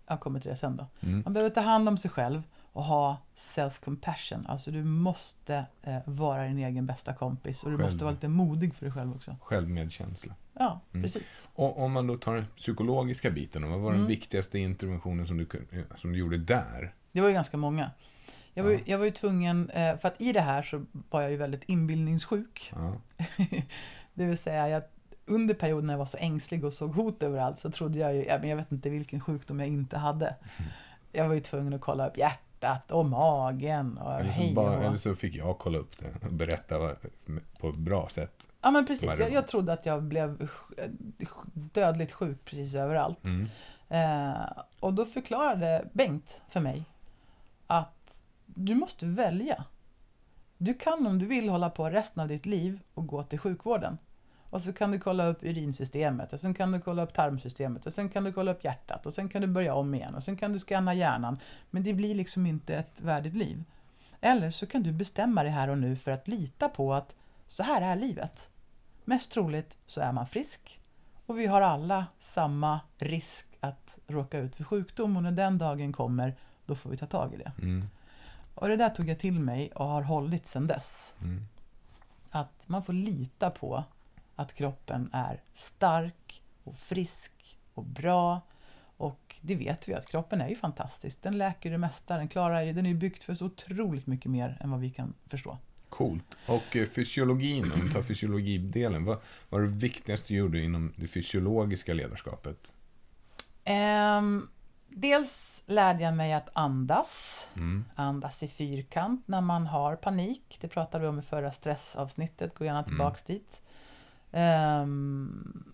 Jag kommer till det sen då. Man behöver ta hand om sig själv och ha self-compassion. Alltså du måste eh, vara din egen bästa kompis och du Själv. måste vara lite modig för dig själv också. Självmedkänsla. Ja, Mm. precis. Och om man då tar den psykologiska biten, vad var den Mm. viktigaste interventionen som du, kun- som du gjorde där? Det var ju ganska många. Jag var, ju- Ja. jag var ju tvungen, eh, för att i det här så var jag ju väldigt inbildningssjuk. Ja. det vill säga, jag, under perioden när jag var så ängslig och såg hot överallt så trodde jag ju, jag vet inte vilken sjukdom jag inte hade. Jag var ju tvungen att kolla upp hjärtat och magen och Eller, så hej bara, och... eller så fick jag kolla upp det och berätta på ett bra sätt. Ja men precis, jag, jag trodde att jag blev dödligt sjuk precis överallt. Mm. Eh, och då förklarade Bengt för mig att du måste välja. Du kan om du vill hålla på resten av ditt liv och gå till sjukvården. Och så kan du kolla upp urinsystemet och sen kan du kolla upp tarmsystemet och sen kan du kolla upp hjärtat och sen kan du börja om igen och sen kan du scanna hjärnan. Men det blir liksom inte ett värdigt liv. Eller så kan du bestämma dig här och nu för att lita på att så här är livet. Mest troligt så är man frisk och vi har alla samma risk att råka ut för sjukdom och när den dagen kommer då får vi ta tag i det. Mm. Och det där tog jag till mig och har hållit sedan dess. Mm. Att man får lita på att kroppen är stark och frisk och bra. Och det vet vi att kroppen är ju fantastisk. Den läker det mesta. Den, klarar, ju- den är ju byggt för så otroligt mycket mer än vad vi kan förstå. Coolt. Och eh, fysiologin, om vi tar fysiologidelen, vad var det viktigaste du gjorde inom det fysiologiska ledarskapet? Ehm, dels lärde jag mig att andas. Mm. Andas i fyrkant när man har panik. Det pratade vi om i förra stressavsnittet. Gå gärna Mm. tillbaks dit. Ehm,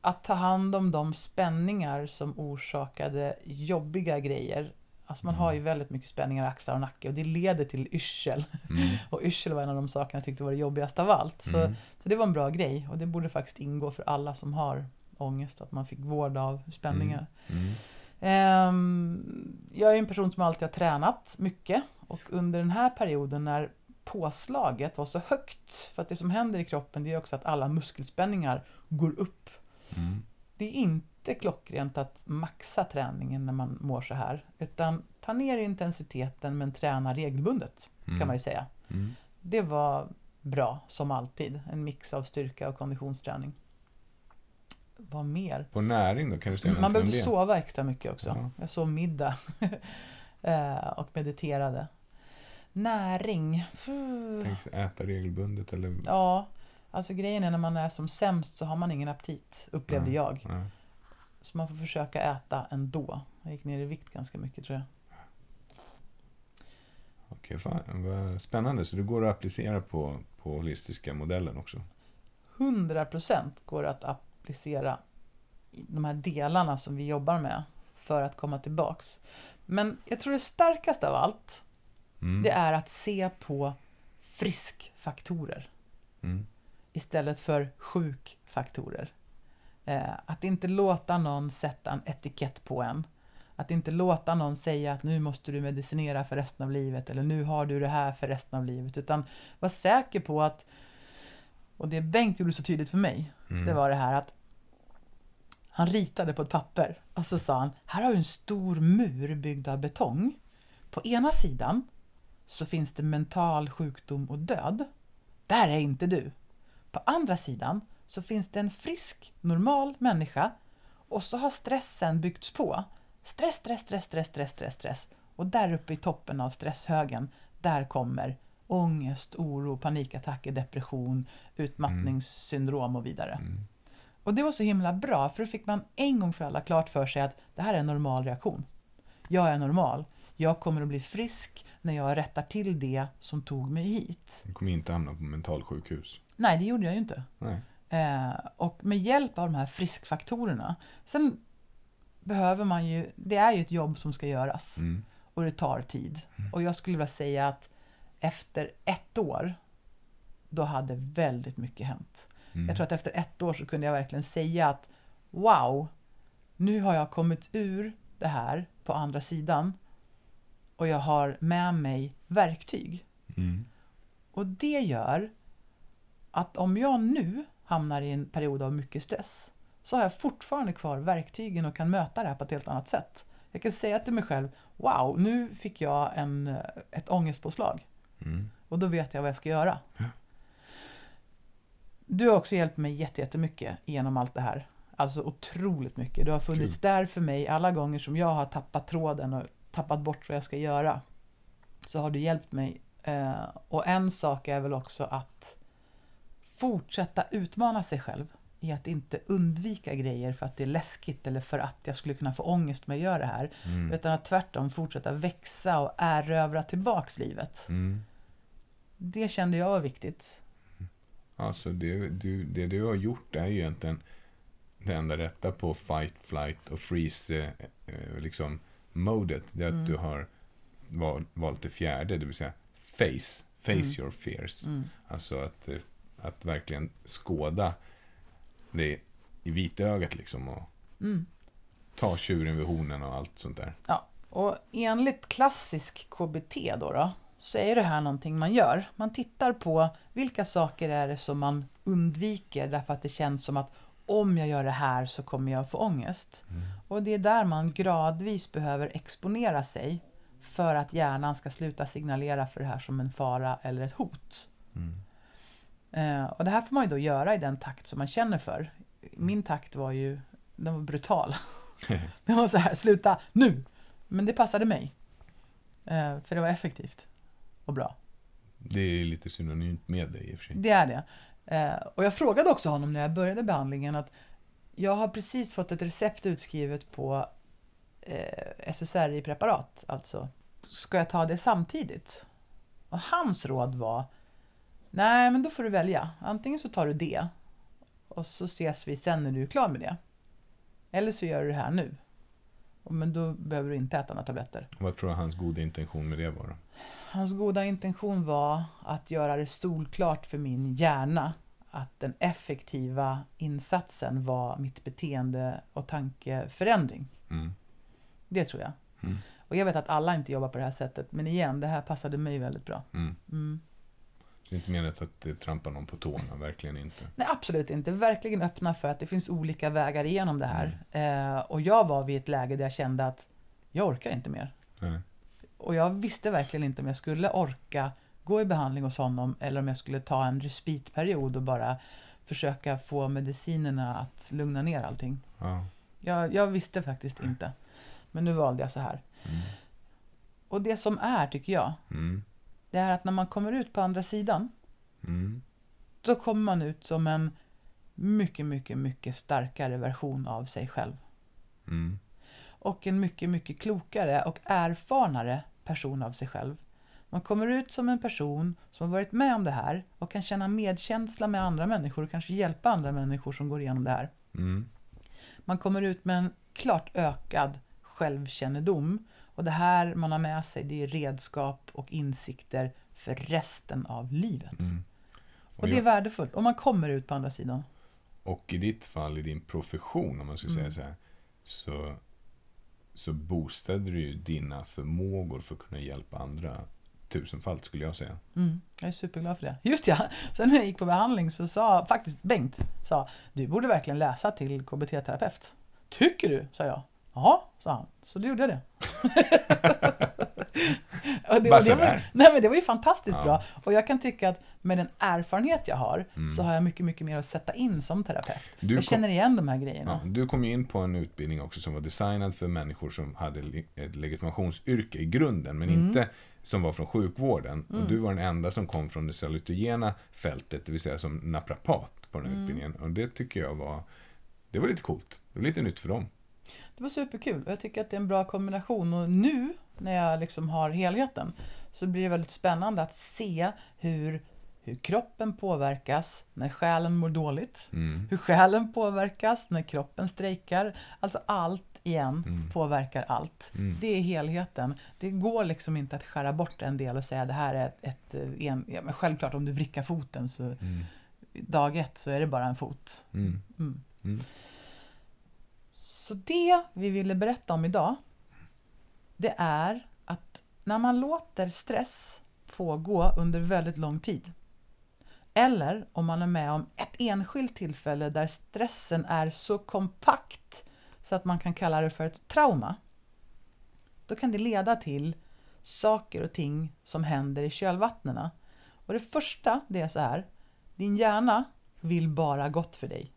att ta hand om de spänningar som orsakade jobbiga grejer. Alltså man Mm. har ju väldigt mycket spänningar i axlar och nacke och det leder till yrsel. Mm. Och yrsel var en av de sakerna jag tyckte var det jobbiigast av allt. Så, Mm. så det var en bra grej och det borde faktiskt ingå för alla som har ångest, att man fick vård av spänningar. Mm. Ehm, jag är en person som alltid har tränat mycket och under den här perioden när påslaget var så högt, för att det som händer i kroppen det är också att alla muskelspänningar går upp. Mm. Det är inte klockrent att maxa träningen när man mår så här, utan ta ner intensiteten men träna regelbundet, Mm. kan man ju säga. Mm. Det var bra, som alltid. En mix av styrka och konditionsträning. Vad mer? På näring då, kan du säga Man behövde sova extra mycket också. Ja. Jag sov middag Eh, och mediterade. Näring. Tänk äta regelbundet eller? Ja, alltså grejen är när man är som sämst så har man ingen aptit, upplevde Ja. jag. Ja. Så man får försöka äta ändå. Jag gick ner i vikt ganska mycket tror jag. Okej, fan, vad spännande. Så det går att applicera på, på holistiska modellen också? 100% går att applicera de här delarna som vi jobbar med för att komma tillbaks. Men jag tror det starkaste av allt, Mm. det är att se på friskfaktorer Mm. istället för sjukfaktorer. Eh, att inte låta någon sätta en etikett på en. Att inte låta någon säga att nu måste du medicinera för resten av livet eller nu har du det här för resten av livet. Utan var säker på att, och det Bengt gjorde så tydligt för mig, Mm. det var det här att han ritade på ett papper och så sa han, här har du en stor mur byggd av betong. På ena sidan så finns det mental sjukdom och död. Där är inte du. På andra sidan så finns det en frisk, normal människa och så har stressen byggts på. Stress, stress, stress, stress, stress, stress, stress. Och där uppe i toppen av stresshögen, där kommer ångest, oro, panikattacker, depression, utmattningssyndrom och vidare. Mm. Och det var så himla bra, för då fick man en gång för alla klart för sig att det här är en normal reaktion. Jag är normal. Jag kommer att bli frisk när jag rättar till det som tog mig hit. Du kommer inte hamna på mentalsjukhus. Nej, det gjorde jag ju inte. Eh, och med hjälp av de här friskfaktorerna. Sen behöver man ju, det är ju ett jobb som ska göras Mm. och det tar tid. Och jag skulle vilja säga att efter ett år, då hade väldigt mycket hänt. Mm. Jag tror att efter ett år så kunde jag verkligen säga att wow, nu har jag kommit ur det här på andra sidan och jag har med mig verktyg. Mm. Och det gör att om jag nu hamnar i en period av mycket stress så har jag fortfarande kvar verktygen och kan möta det här på ett helt annat sätt. Jag kan säga till mig själv, wow, nu fick jag en, eh, ett ångestpåslag Mm. och då vet jag vad jag ska göra. Ja. Du har också hjälpt mig jätte- jättemycket genom allt det här. Alltså otroligt mycket. Du har funnits där för mig alla gånger som jag har tappat tråden och tappat bort vad jag ska göra. Så har du hjälpt mig. Eh, och en sak är väl också att fortsätta utmana sig själv i att inte undvika grejer för att det är läskigt eller för att jag skulle kunna få ångest om jag gör det här. Mm. Utan att tvärtom fortsätta växa och erövra tillbaks livet. Mm. Det kände jag var viktigt. Alltså det du, det du har gjort är ju egentligen det enda rätta på fight, flight och freeze eh, eh, liksom modet. Det är att Mm. du har val, valt det fjärde, det vill säga face. Face Mm. your fears. Mm. Alltså att, eh, att verkligen skåda det i vitögat liksom och Mm. ta tjuren vid hornen och allt sånt där. Och enligt klassisk KBT då, då så är det här någonting man gör. Man tittar på vilka saker är det som man undviker därför att det känns som att om jag gör det här så kommer jag få ångest. Mm. Och det är där man gradvis behöver exponera sig för att hjärnan ska sluta signalera för det här som en fara eller ett hot. Mm. Eh, och det här får man ju då göra i den takt som man känner för. Min takt var ju, den var brutal. det var så här, sluta nu! Men det passade mig. Eh, för det var effektivt och bra. Det är lite synonymt med dig i och för sig. Det är det. Eh, och jag frågade också honom när jag började behandlingen att jag har precis fått ett recept utskrivet på eh, SSRI-preparat, alltså. Ska jag ta det samtidigt? Och hans råd var Nej, men då får du välja. Antingen så tar du det och så ses vi sen när du är klar med det. Eller så gör du det här nu. Men då behöver du inte äta några tabletter. Vad tror du hans goda intention med det var då? Hans goda intention var att göra det solklart för min hjärna att den effektiva insatsen var mitt beteende och tankeförändring. Mm. Det tror jag. Mm. Och jag vet att alla inte jobbar på det här sättet, men igen, det här passade mig väldigt bra. Mm. Mm. Det är inte menat att trampa någon på tårna, verkligen inte. Nej, absolut inte. Verkligen öppna för att det finns olika vägar igenom det här. Eh, och jag var vid ett läge där jag kände att jag orkar inte mer. Nej. Och jag visste verkligen inte om jag skulle orka gå i behandling hos honom eller om jag skulle ta en respitperiod och bara försöka få medicinerna att lugna ner allting. Ja. Jag, jag visste faktiskt inte. Men nu valde jag så här. Mm. Och det som är, tycker jag, Mm. Det är att när man kommer ut på andra sidan, Mm. då kommer man ut som en mycket, mycket, mycket starkare version av sig själv. Mm. Och en mycket, mycket klokare och erfarnare person av sig själv. Man kommer ut som en person som har varit med om det här och kan känna medkänsla med andra människor och kanske hjälpa andra människor som går igenom det här. Mm. Man kommer ut med en klart ökad självkännedom och det här man har med sig det är redskap och insikter för resten av livet. Mm. Och det är jag- värdefullt om man kommer ut på andra sidan. Och i ditt fall, i din profession, om man ska Mm. säga så här, så, så boostade du ju dina förmågor för att kunna hjälpa andra tusenfalt, skulle jag säga. Mm, jag är superglad för det. Just ja, sen när jag gick på behandling så sa faktiskt Bengt, sa, du borde verkligen läsa till KBT-terapeut. Tycker du? sa jag. Ja, sa han. Så då gjorde jag det. och det, Bara det, var, nej, men det var ju fantastiskt Ja. bra. Och jag kan tycka att med den erfarenhet jag har Mm. så har jag mycket, mycket mer att sätta in som terapeut. Du jag känner igen de här grejerna. Ja, du kom ju in på en utbildning också som var designad för människor som hade ett legitimationsyrke i grunden, men Mm. inte som var från sjukvården. Mm. Och du var den enda som kom från det salutogena fältet, det vill säga som naprapat på den här Mm. utbildningen. Och det tycker jag var, det var lite coolt. Det var lite nytt för dem. Det var superkul och jag tycker att det är en bra kombination och nu när jag liksom har helheten så blir det väldigt spännande att se hur, hur kroppen påverkas när själen mår dåligt. Mm. Hur själen påverkas när kroppen strejkar. Alltså allt igen Mm. påverkar allt. Mm. Det är helheten. Det går liksom inte att skära bort en del och säga det här är ett, ett eh, en, ja, men självklart om du vrickar foten så Mm. dag ett så är det bara en fot. Så det vi ville berätta om idag det är att när man låter stress pågå under väldigt lång tid eller om man är med om ett enskilt tillfälle där stressen är så kompakt så att man kan kalla det för ett trauma då kan det leda till saker och ting som händer i kölvattnena. Och det första det är så här, din hjärna vill bara gott för dig.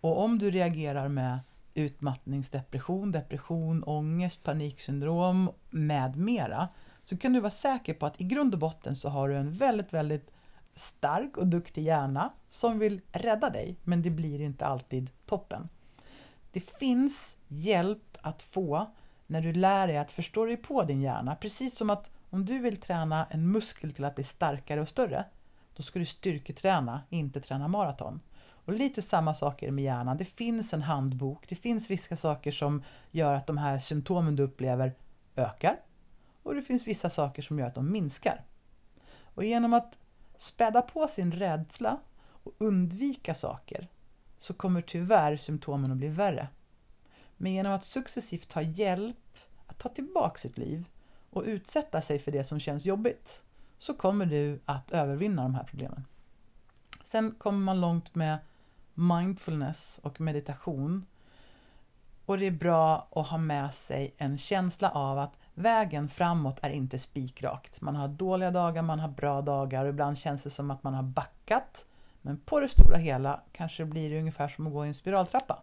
Och om du reagerar med utmattningsdepression, depression, ångest, paniksyndrom med mera så kan du vara säker på att i grund och botten så har du en väldigt, väldigt stark och duktig hjärna som vill rädda dig, men det blir inte alltid toppen. Det finns hjälp att få när du lär dig att förstå dig på din hjärna, precis som att om du vill träna en muskel till att bli starkare och större, då ska du styrketräna, inte träna maraton. Och lite samma saker med hjärnan. Det finns en handbok, det finns vissa saker som gör att de här symptomen du upplever ökar och det finns vissa saker som gör att de minskar. Och genom att späda på sin rädsla och undvika saker så kommer tyvärr symptomen att bli värre. Men genom att successivt ta hjälp att ta tillbaka sitt liv och utsätta sig för det som känns jobbigt så kommer du att övervinna de här problemen. Sen kommer man långt med mindfulness och meditation. Och det är bra att ha med sig en känsla av att vägen framåt är inte spikrakt. Man har dåliga dagar, man har bra dagar och ibland känns det som att man har backat. Men på det stora hela kanske blir det ungefär som att gå i en spiraltrappa.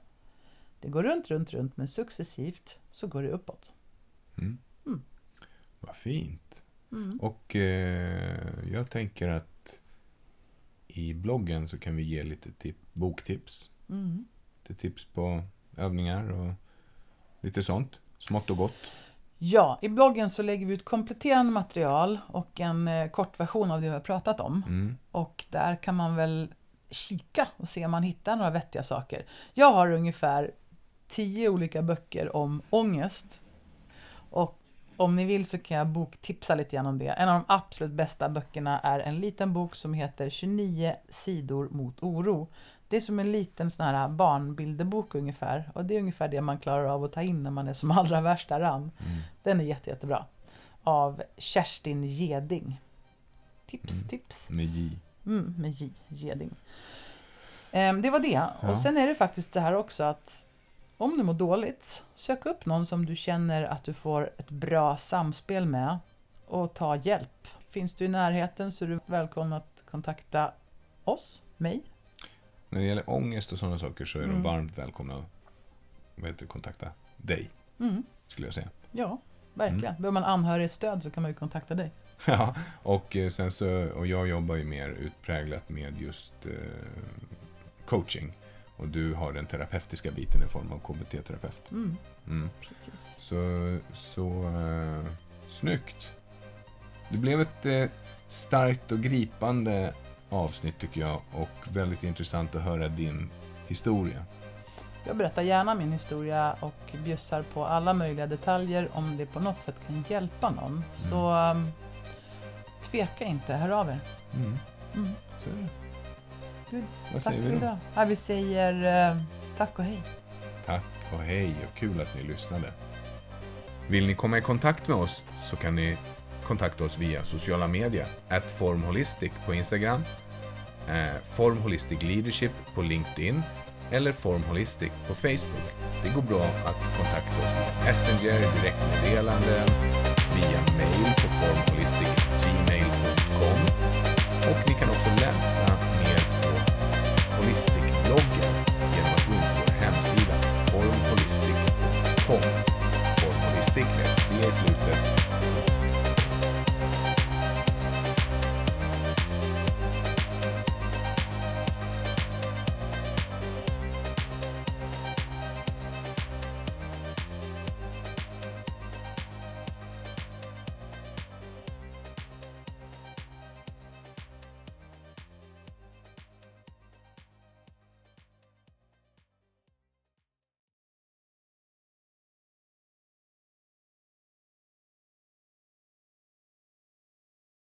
Det går runt, runt, runt men successivt så går det uppåt. Mm. Mm. Vad fint. Mm. Och eh, jag tänker att i bloggen så kan vi ge lite tip- boktips. Mm. Lite tips på övningar och lite sånt. Smått och gott. Ja, i bloggen så lägger vi ut kompletterande material och en eh, kortversion av det vi har pratat om. Mm. Och där kan man väl kika och se om man hittar några vettiga saker. Jag har ungefär tio olika böcker om ångest. Och om ni vill så kan jag boktipsa lite grann om det. En av de absolut bästa böckerna är en liten bok som heter 29 sidor mot oro. Det är som en liten sån här barnbilderbok ungefär. Och det är ungefär det man klarar av att ta in när man är som allra värst däran. Mm. Den är jätte, jättebra. Av Kerstin Geding. Tips, Mm. tips. Med J. Mm, med J, Geding. Ehm, det var det. Ja. Och sen är det faktiskt det här också att om du mår dåligt, sök upp någon som du känner att du får ett bra samspel med och ta hjälp. Finns du i närheten så är du välkommen att kontakta oss, mig. När det gäller ångest och sådana saker så är Mm. de varmt välkomna att kontakta dig, Mm, skulle jag säga. ja, verkligen. Mm. Behöver man anhörigstöd så kan man ju kontakta dig. Ja, och eh, sen så, och jag jobbar ju mer utpräglat med just eh, coaching. Och du har den terapeutiska biten i form av KBT-terapeut. Mm, Mm. Så, så eh, snyggt. Det blev ett eh, starkt och gripande avsnitt tycker jag och väldigt intressant att höra din historia. Jag berättar gärna min historia och bjussar på alla möjliga detaljer om det på något sätt kan hjälpa någon. Så um, tveka inte, hör av er. Mm. Mm. Du, Vad säger vi då? Ja, vi säger eh, tack och hej. Tack och hej och kul att ni lyssnade. Vill ni komma i kontakt med oss så kan ni kontakta oss via sociala medier. Formholistic på Instagram, eh, formholistic leadership på LinkedIn eller formholistic på Facebook. Det går bra att kontakta oss med Messenger, direktmeddelande, via mail på formholistic.gmail.com och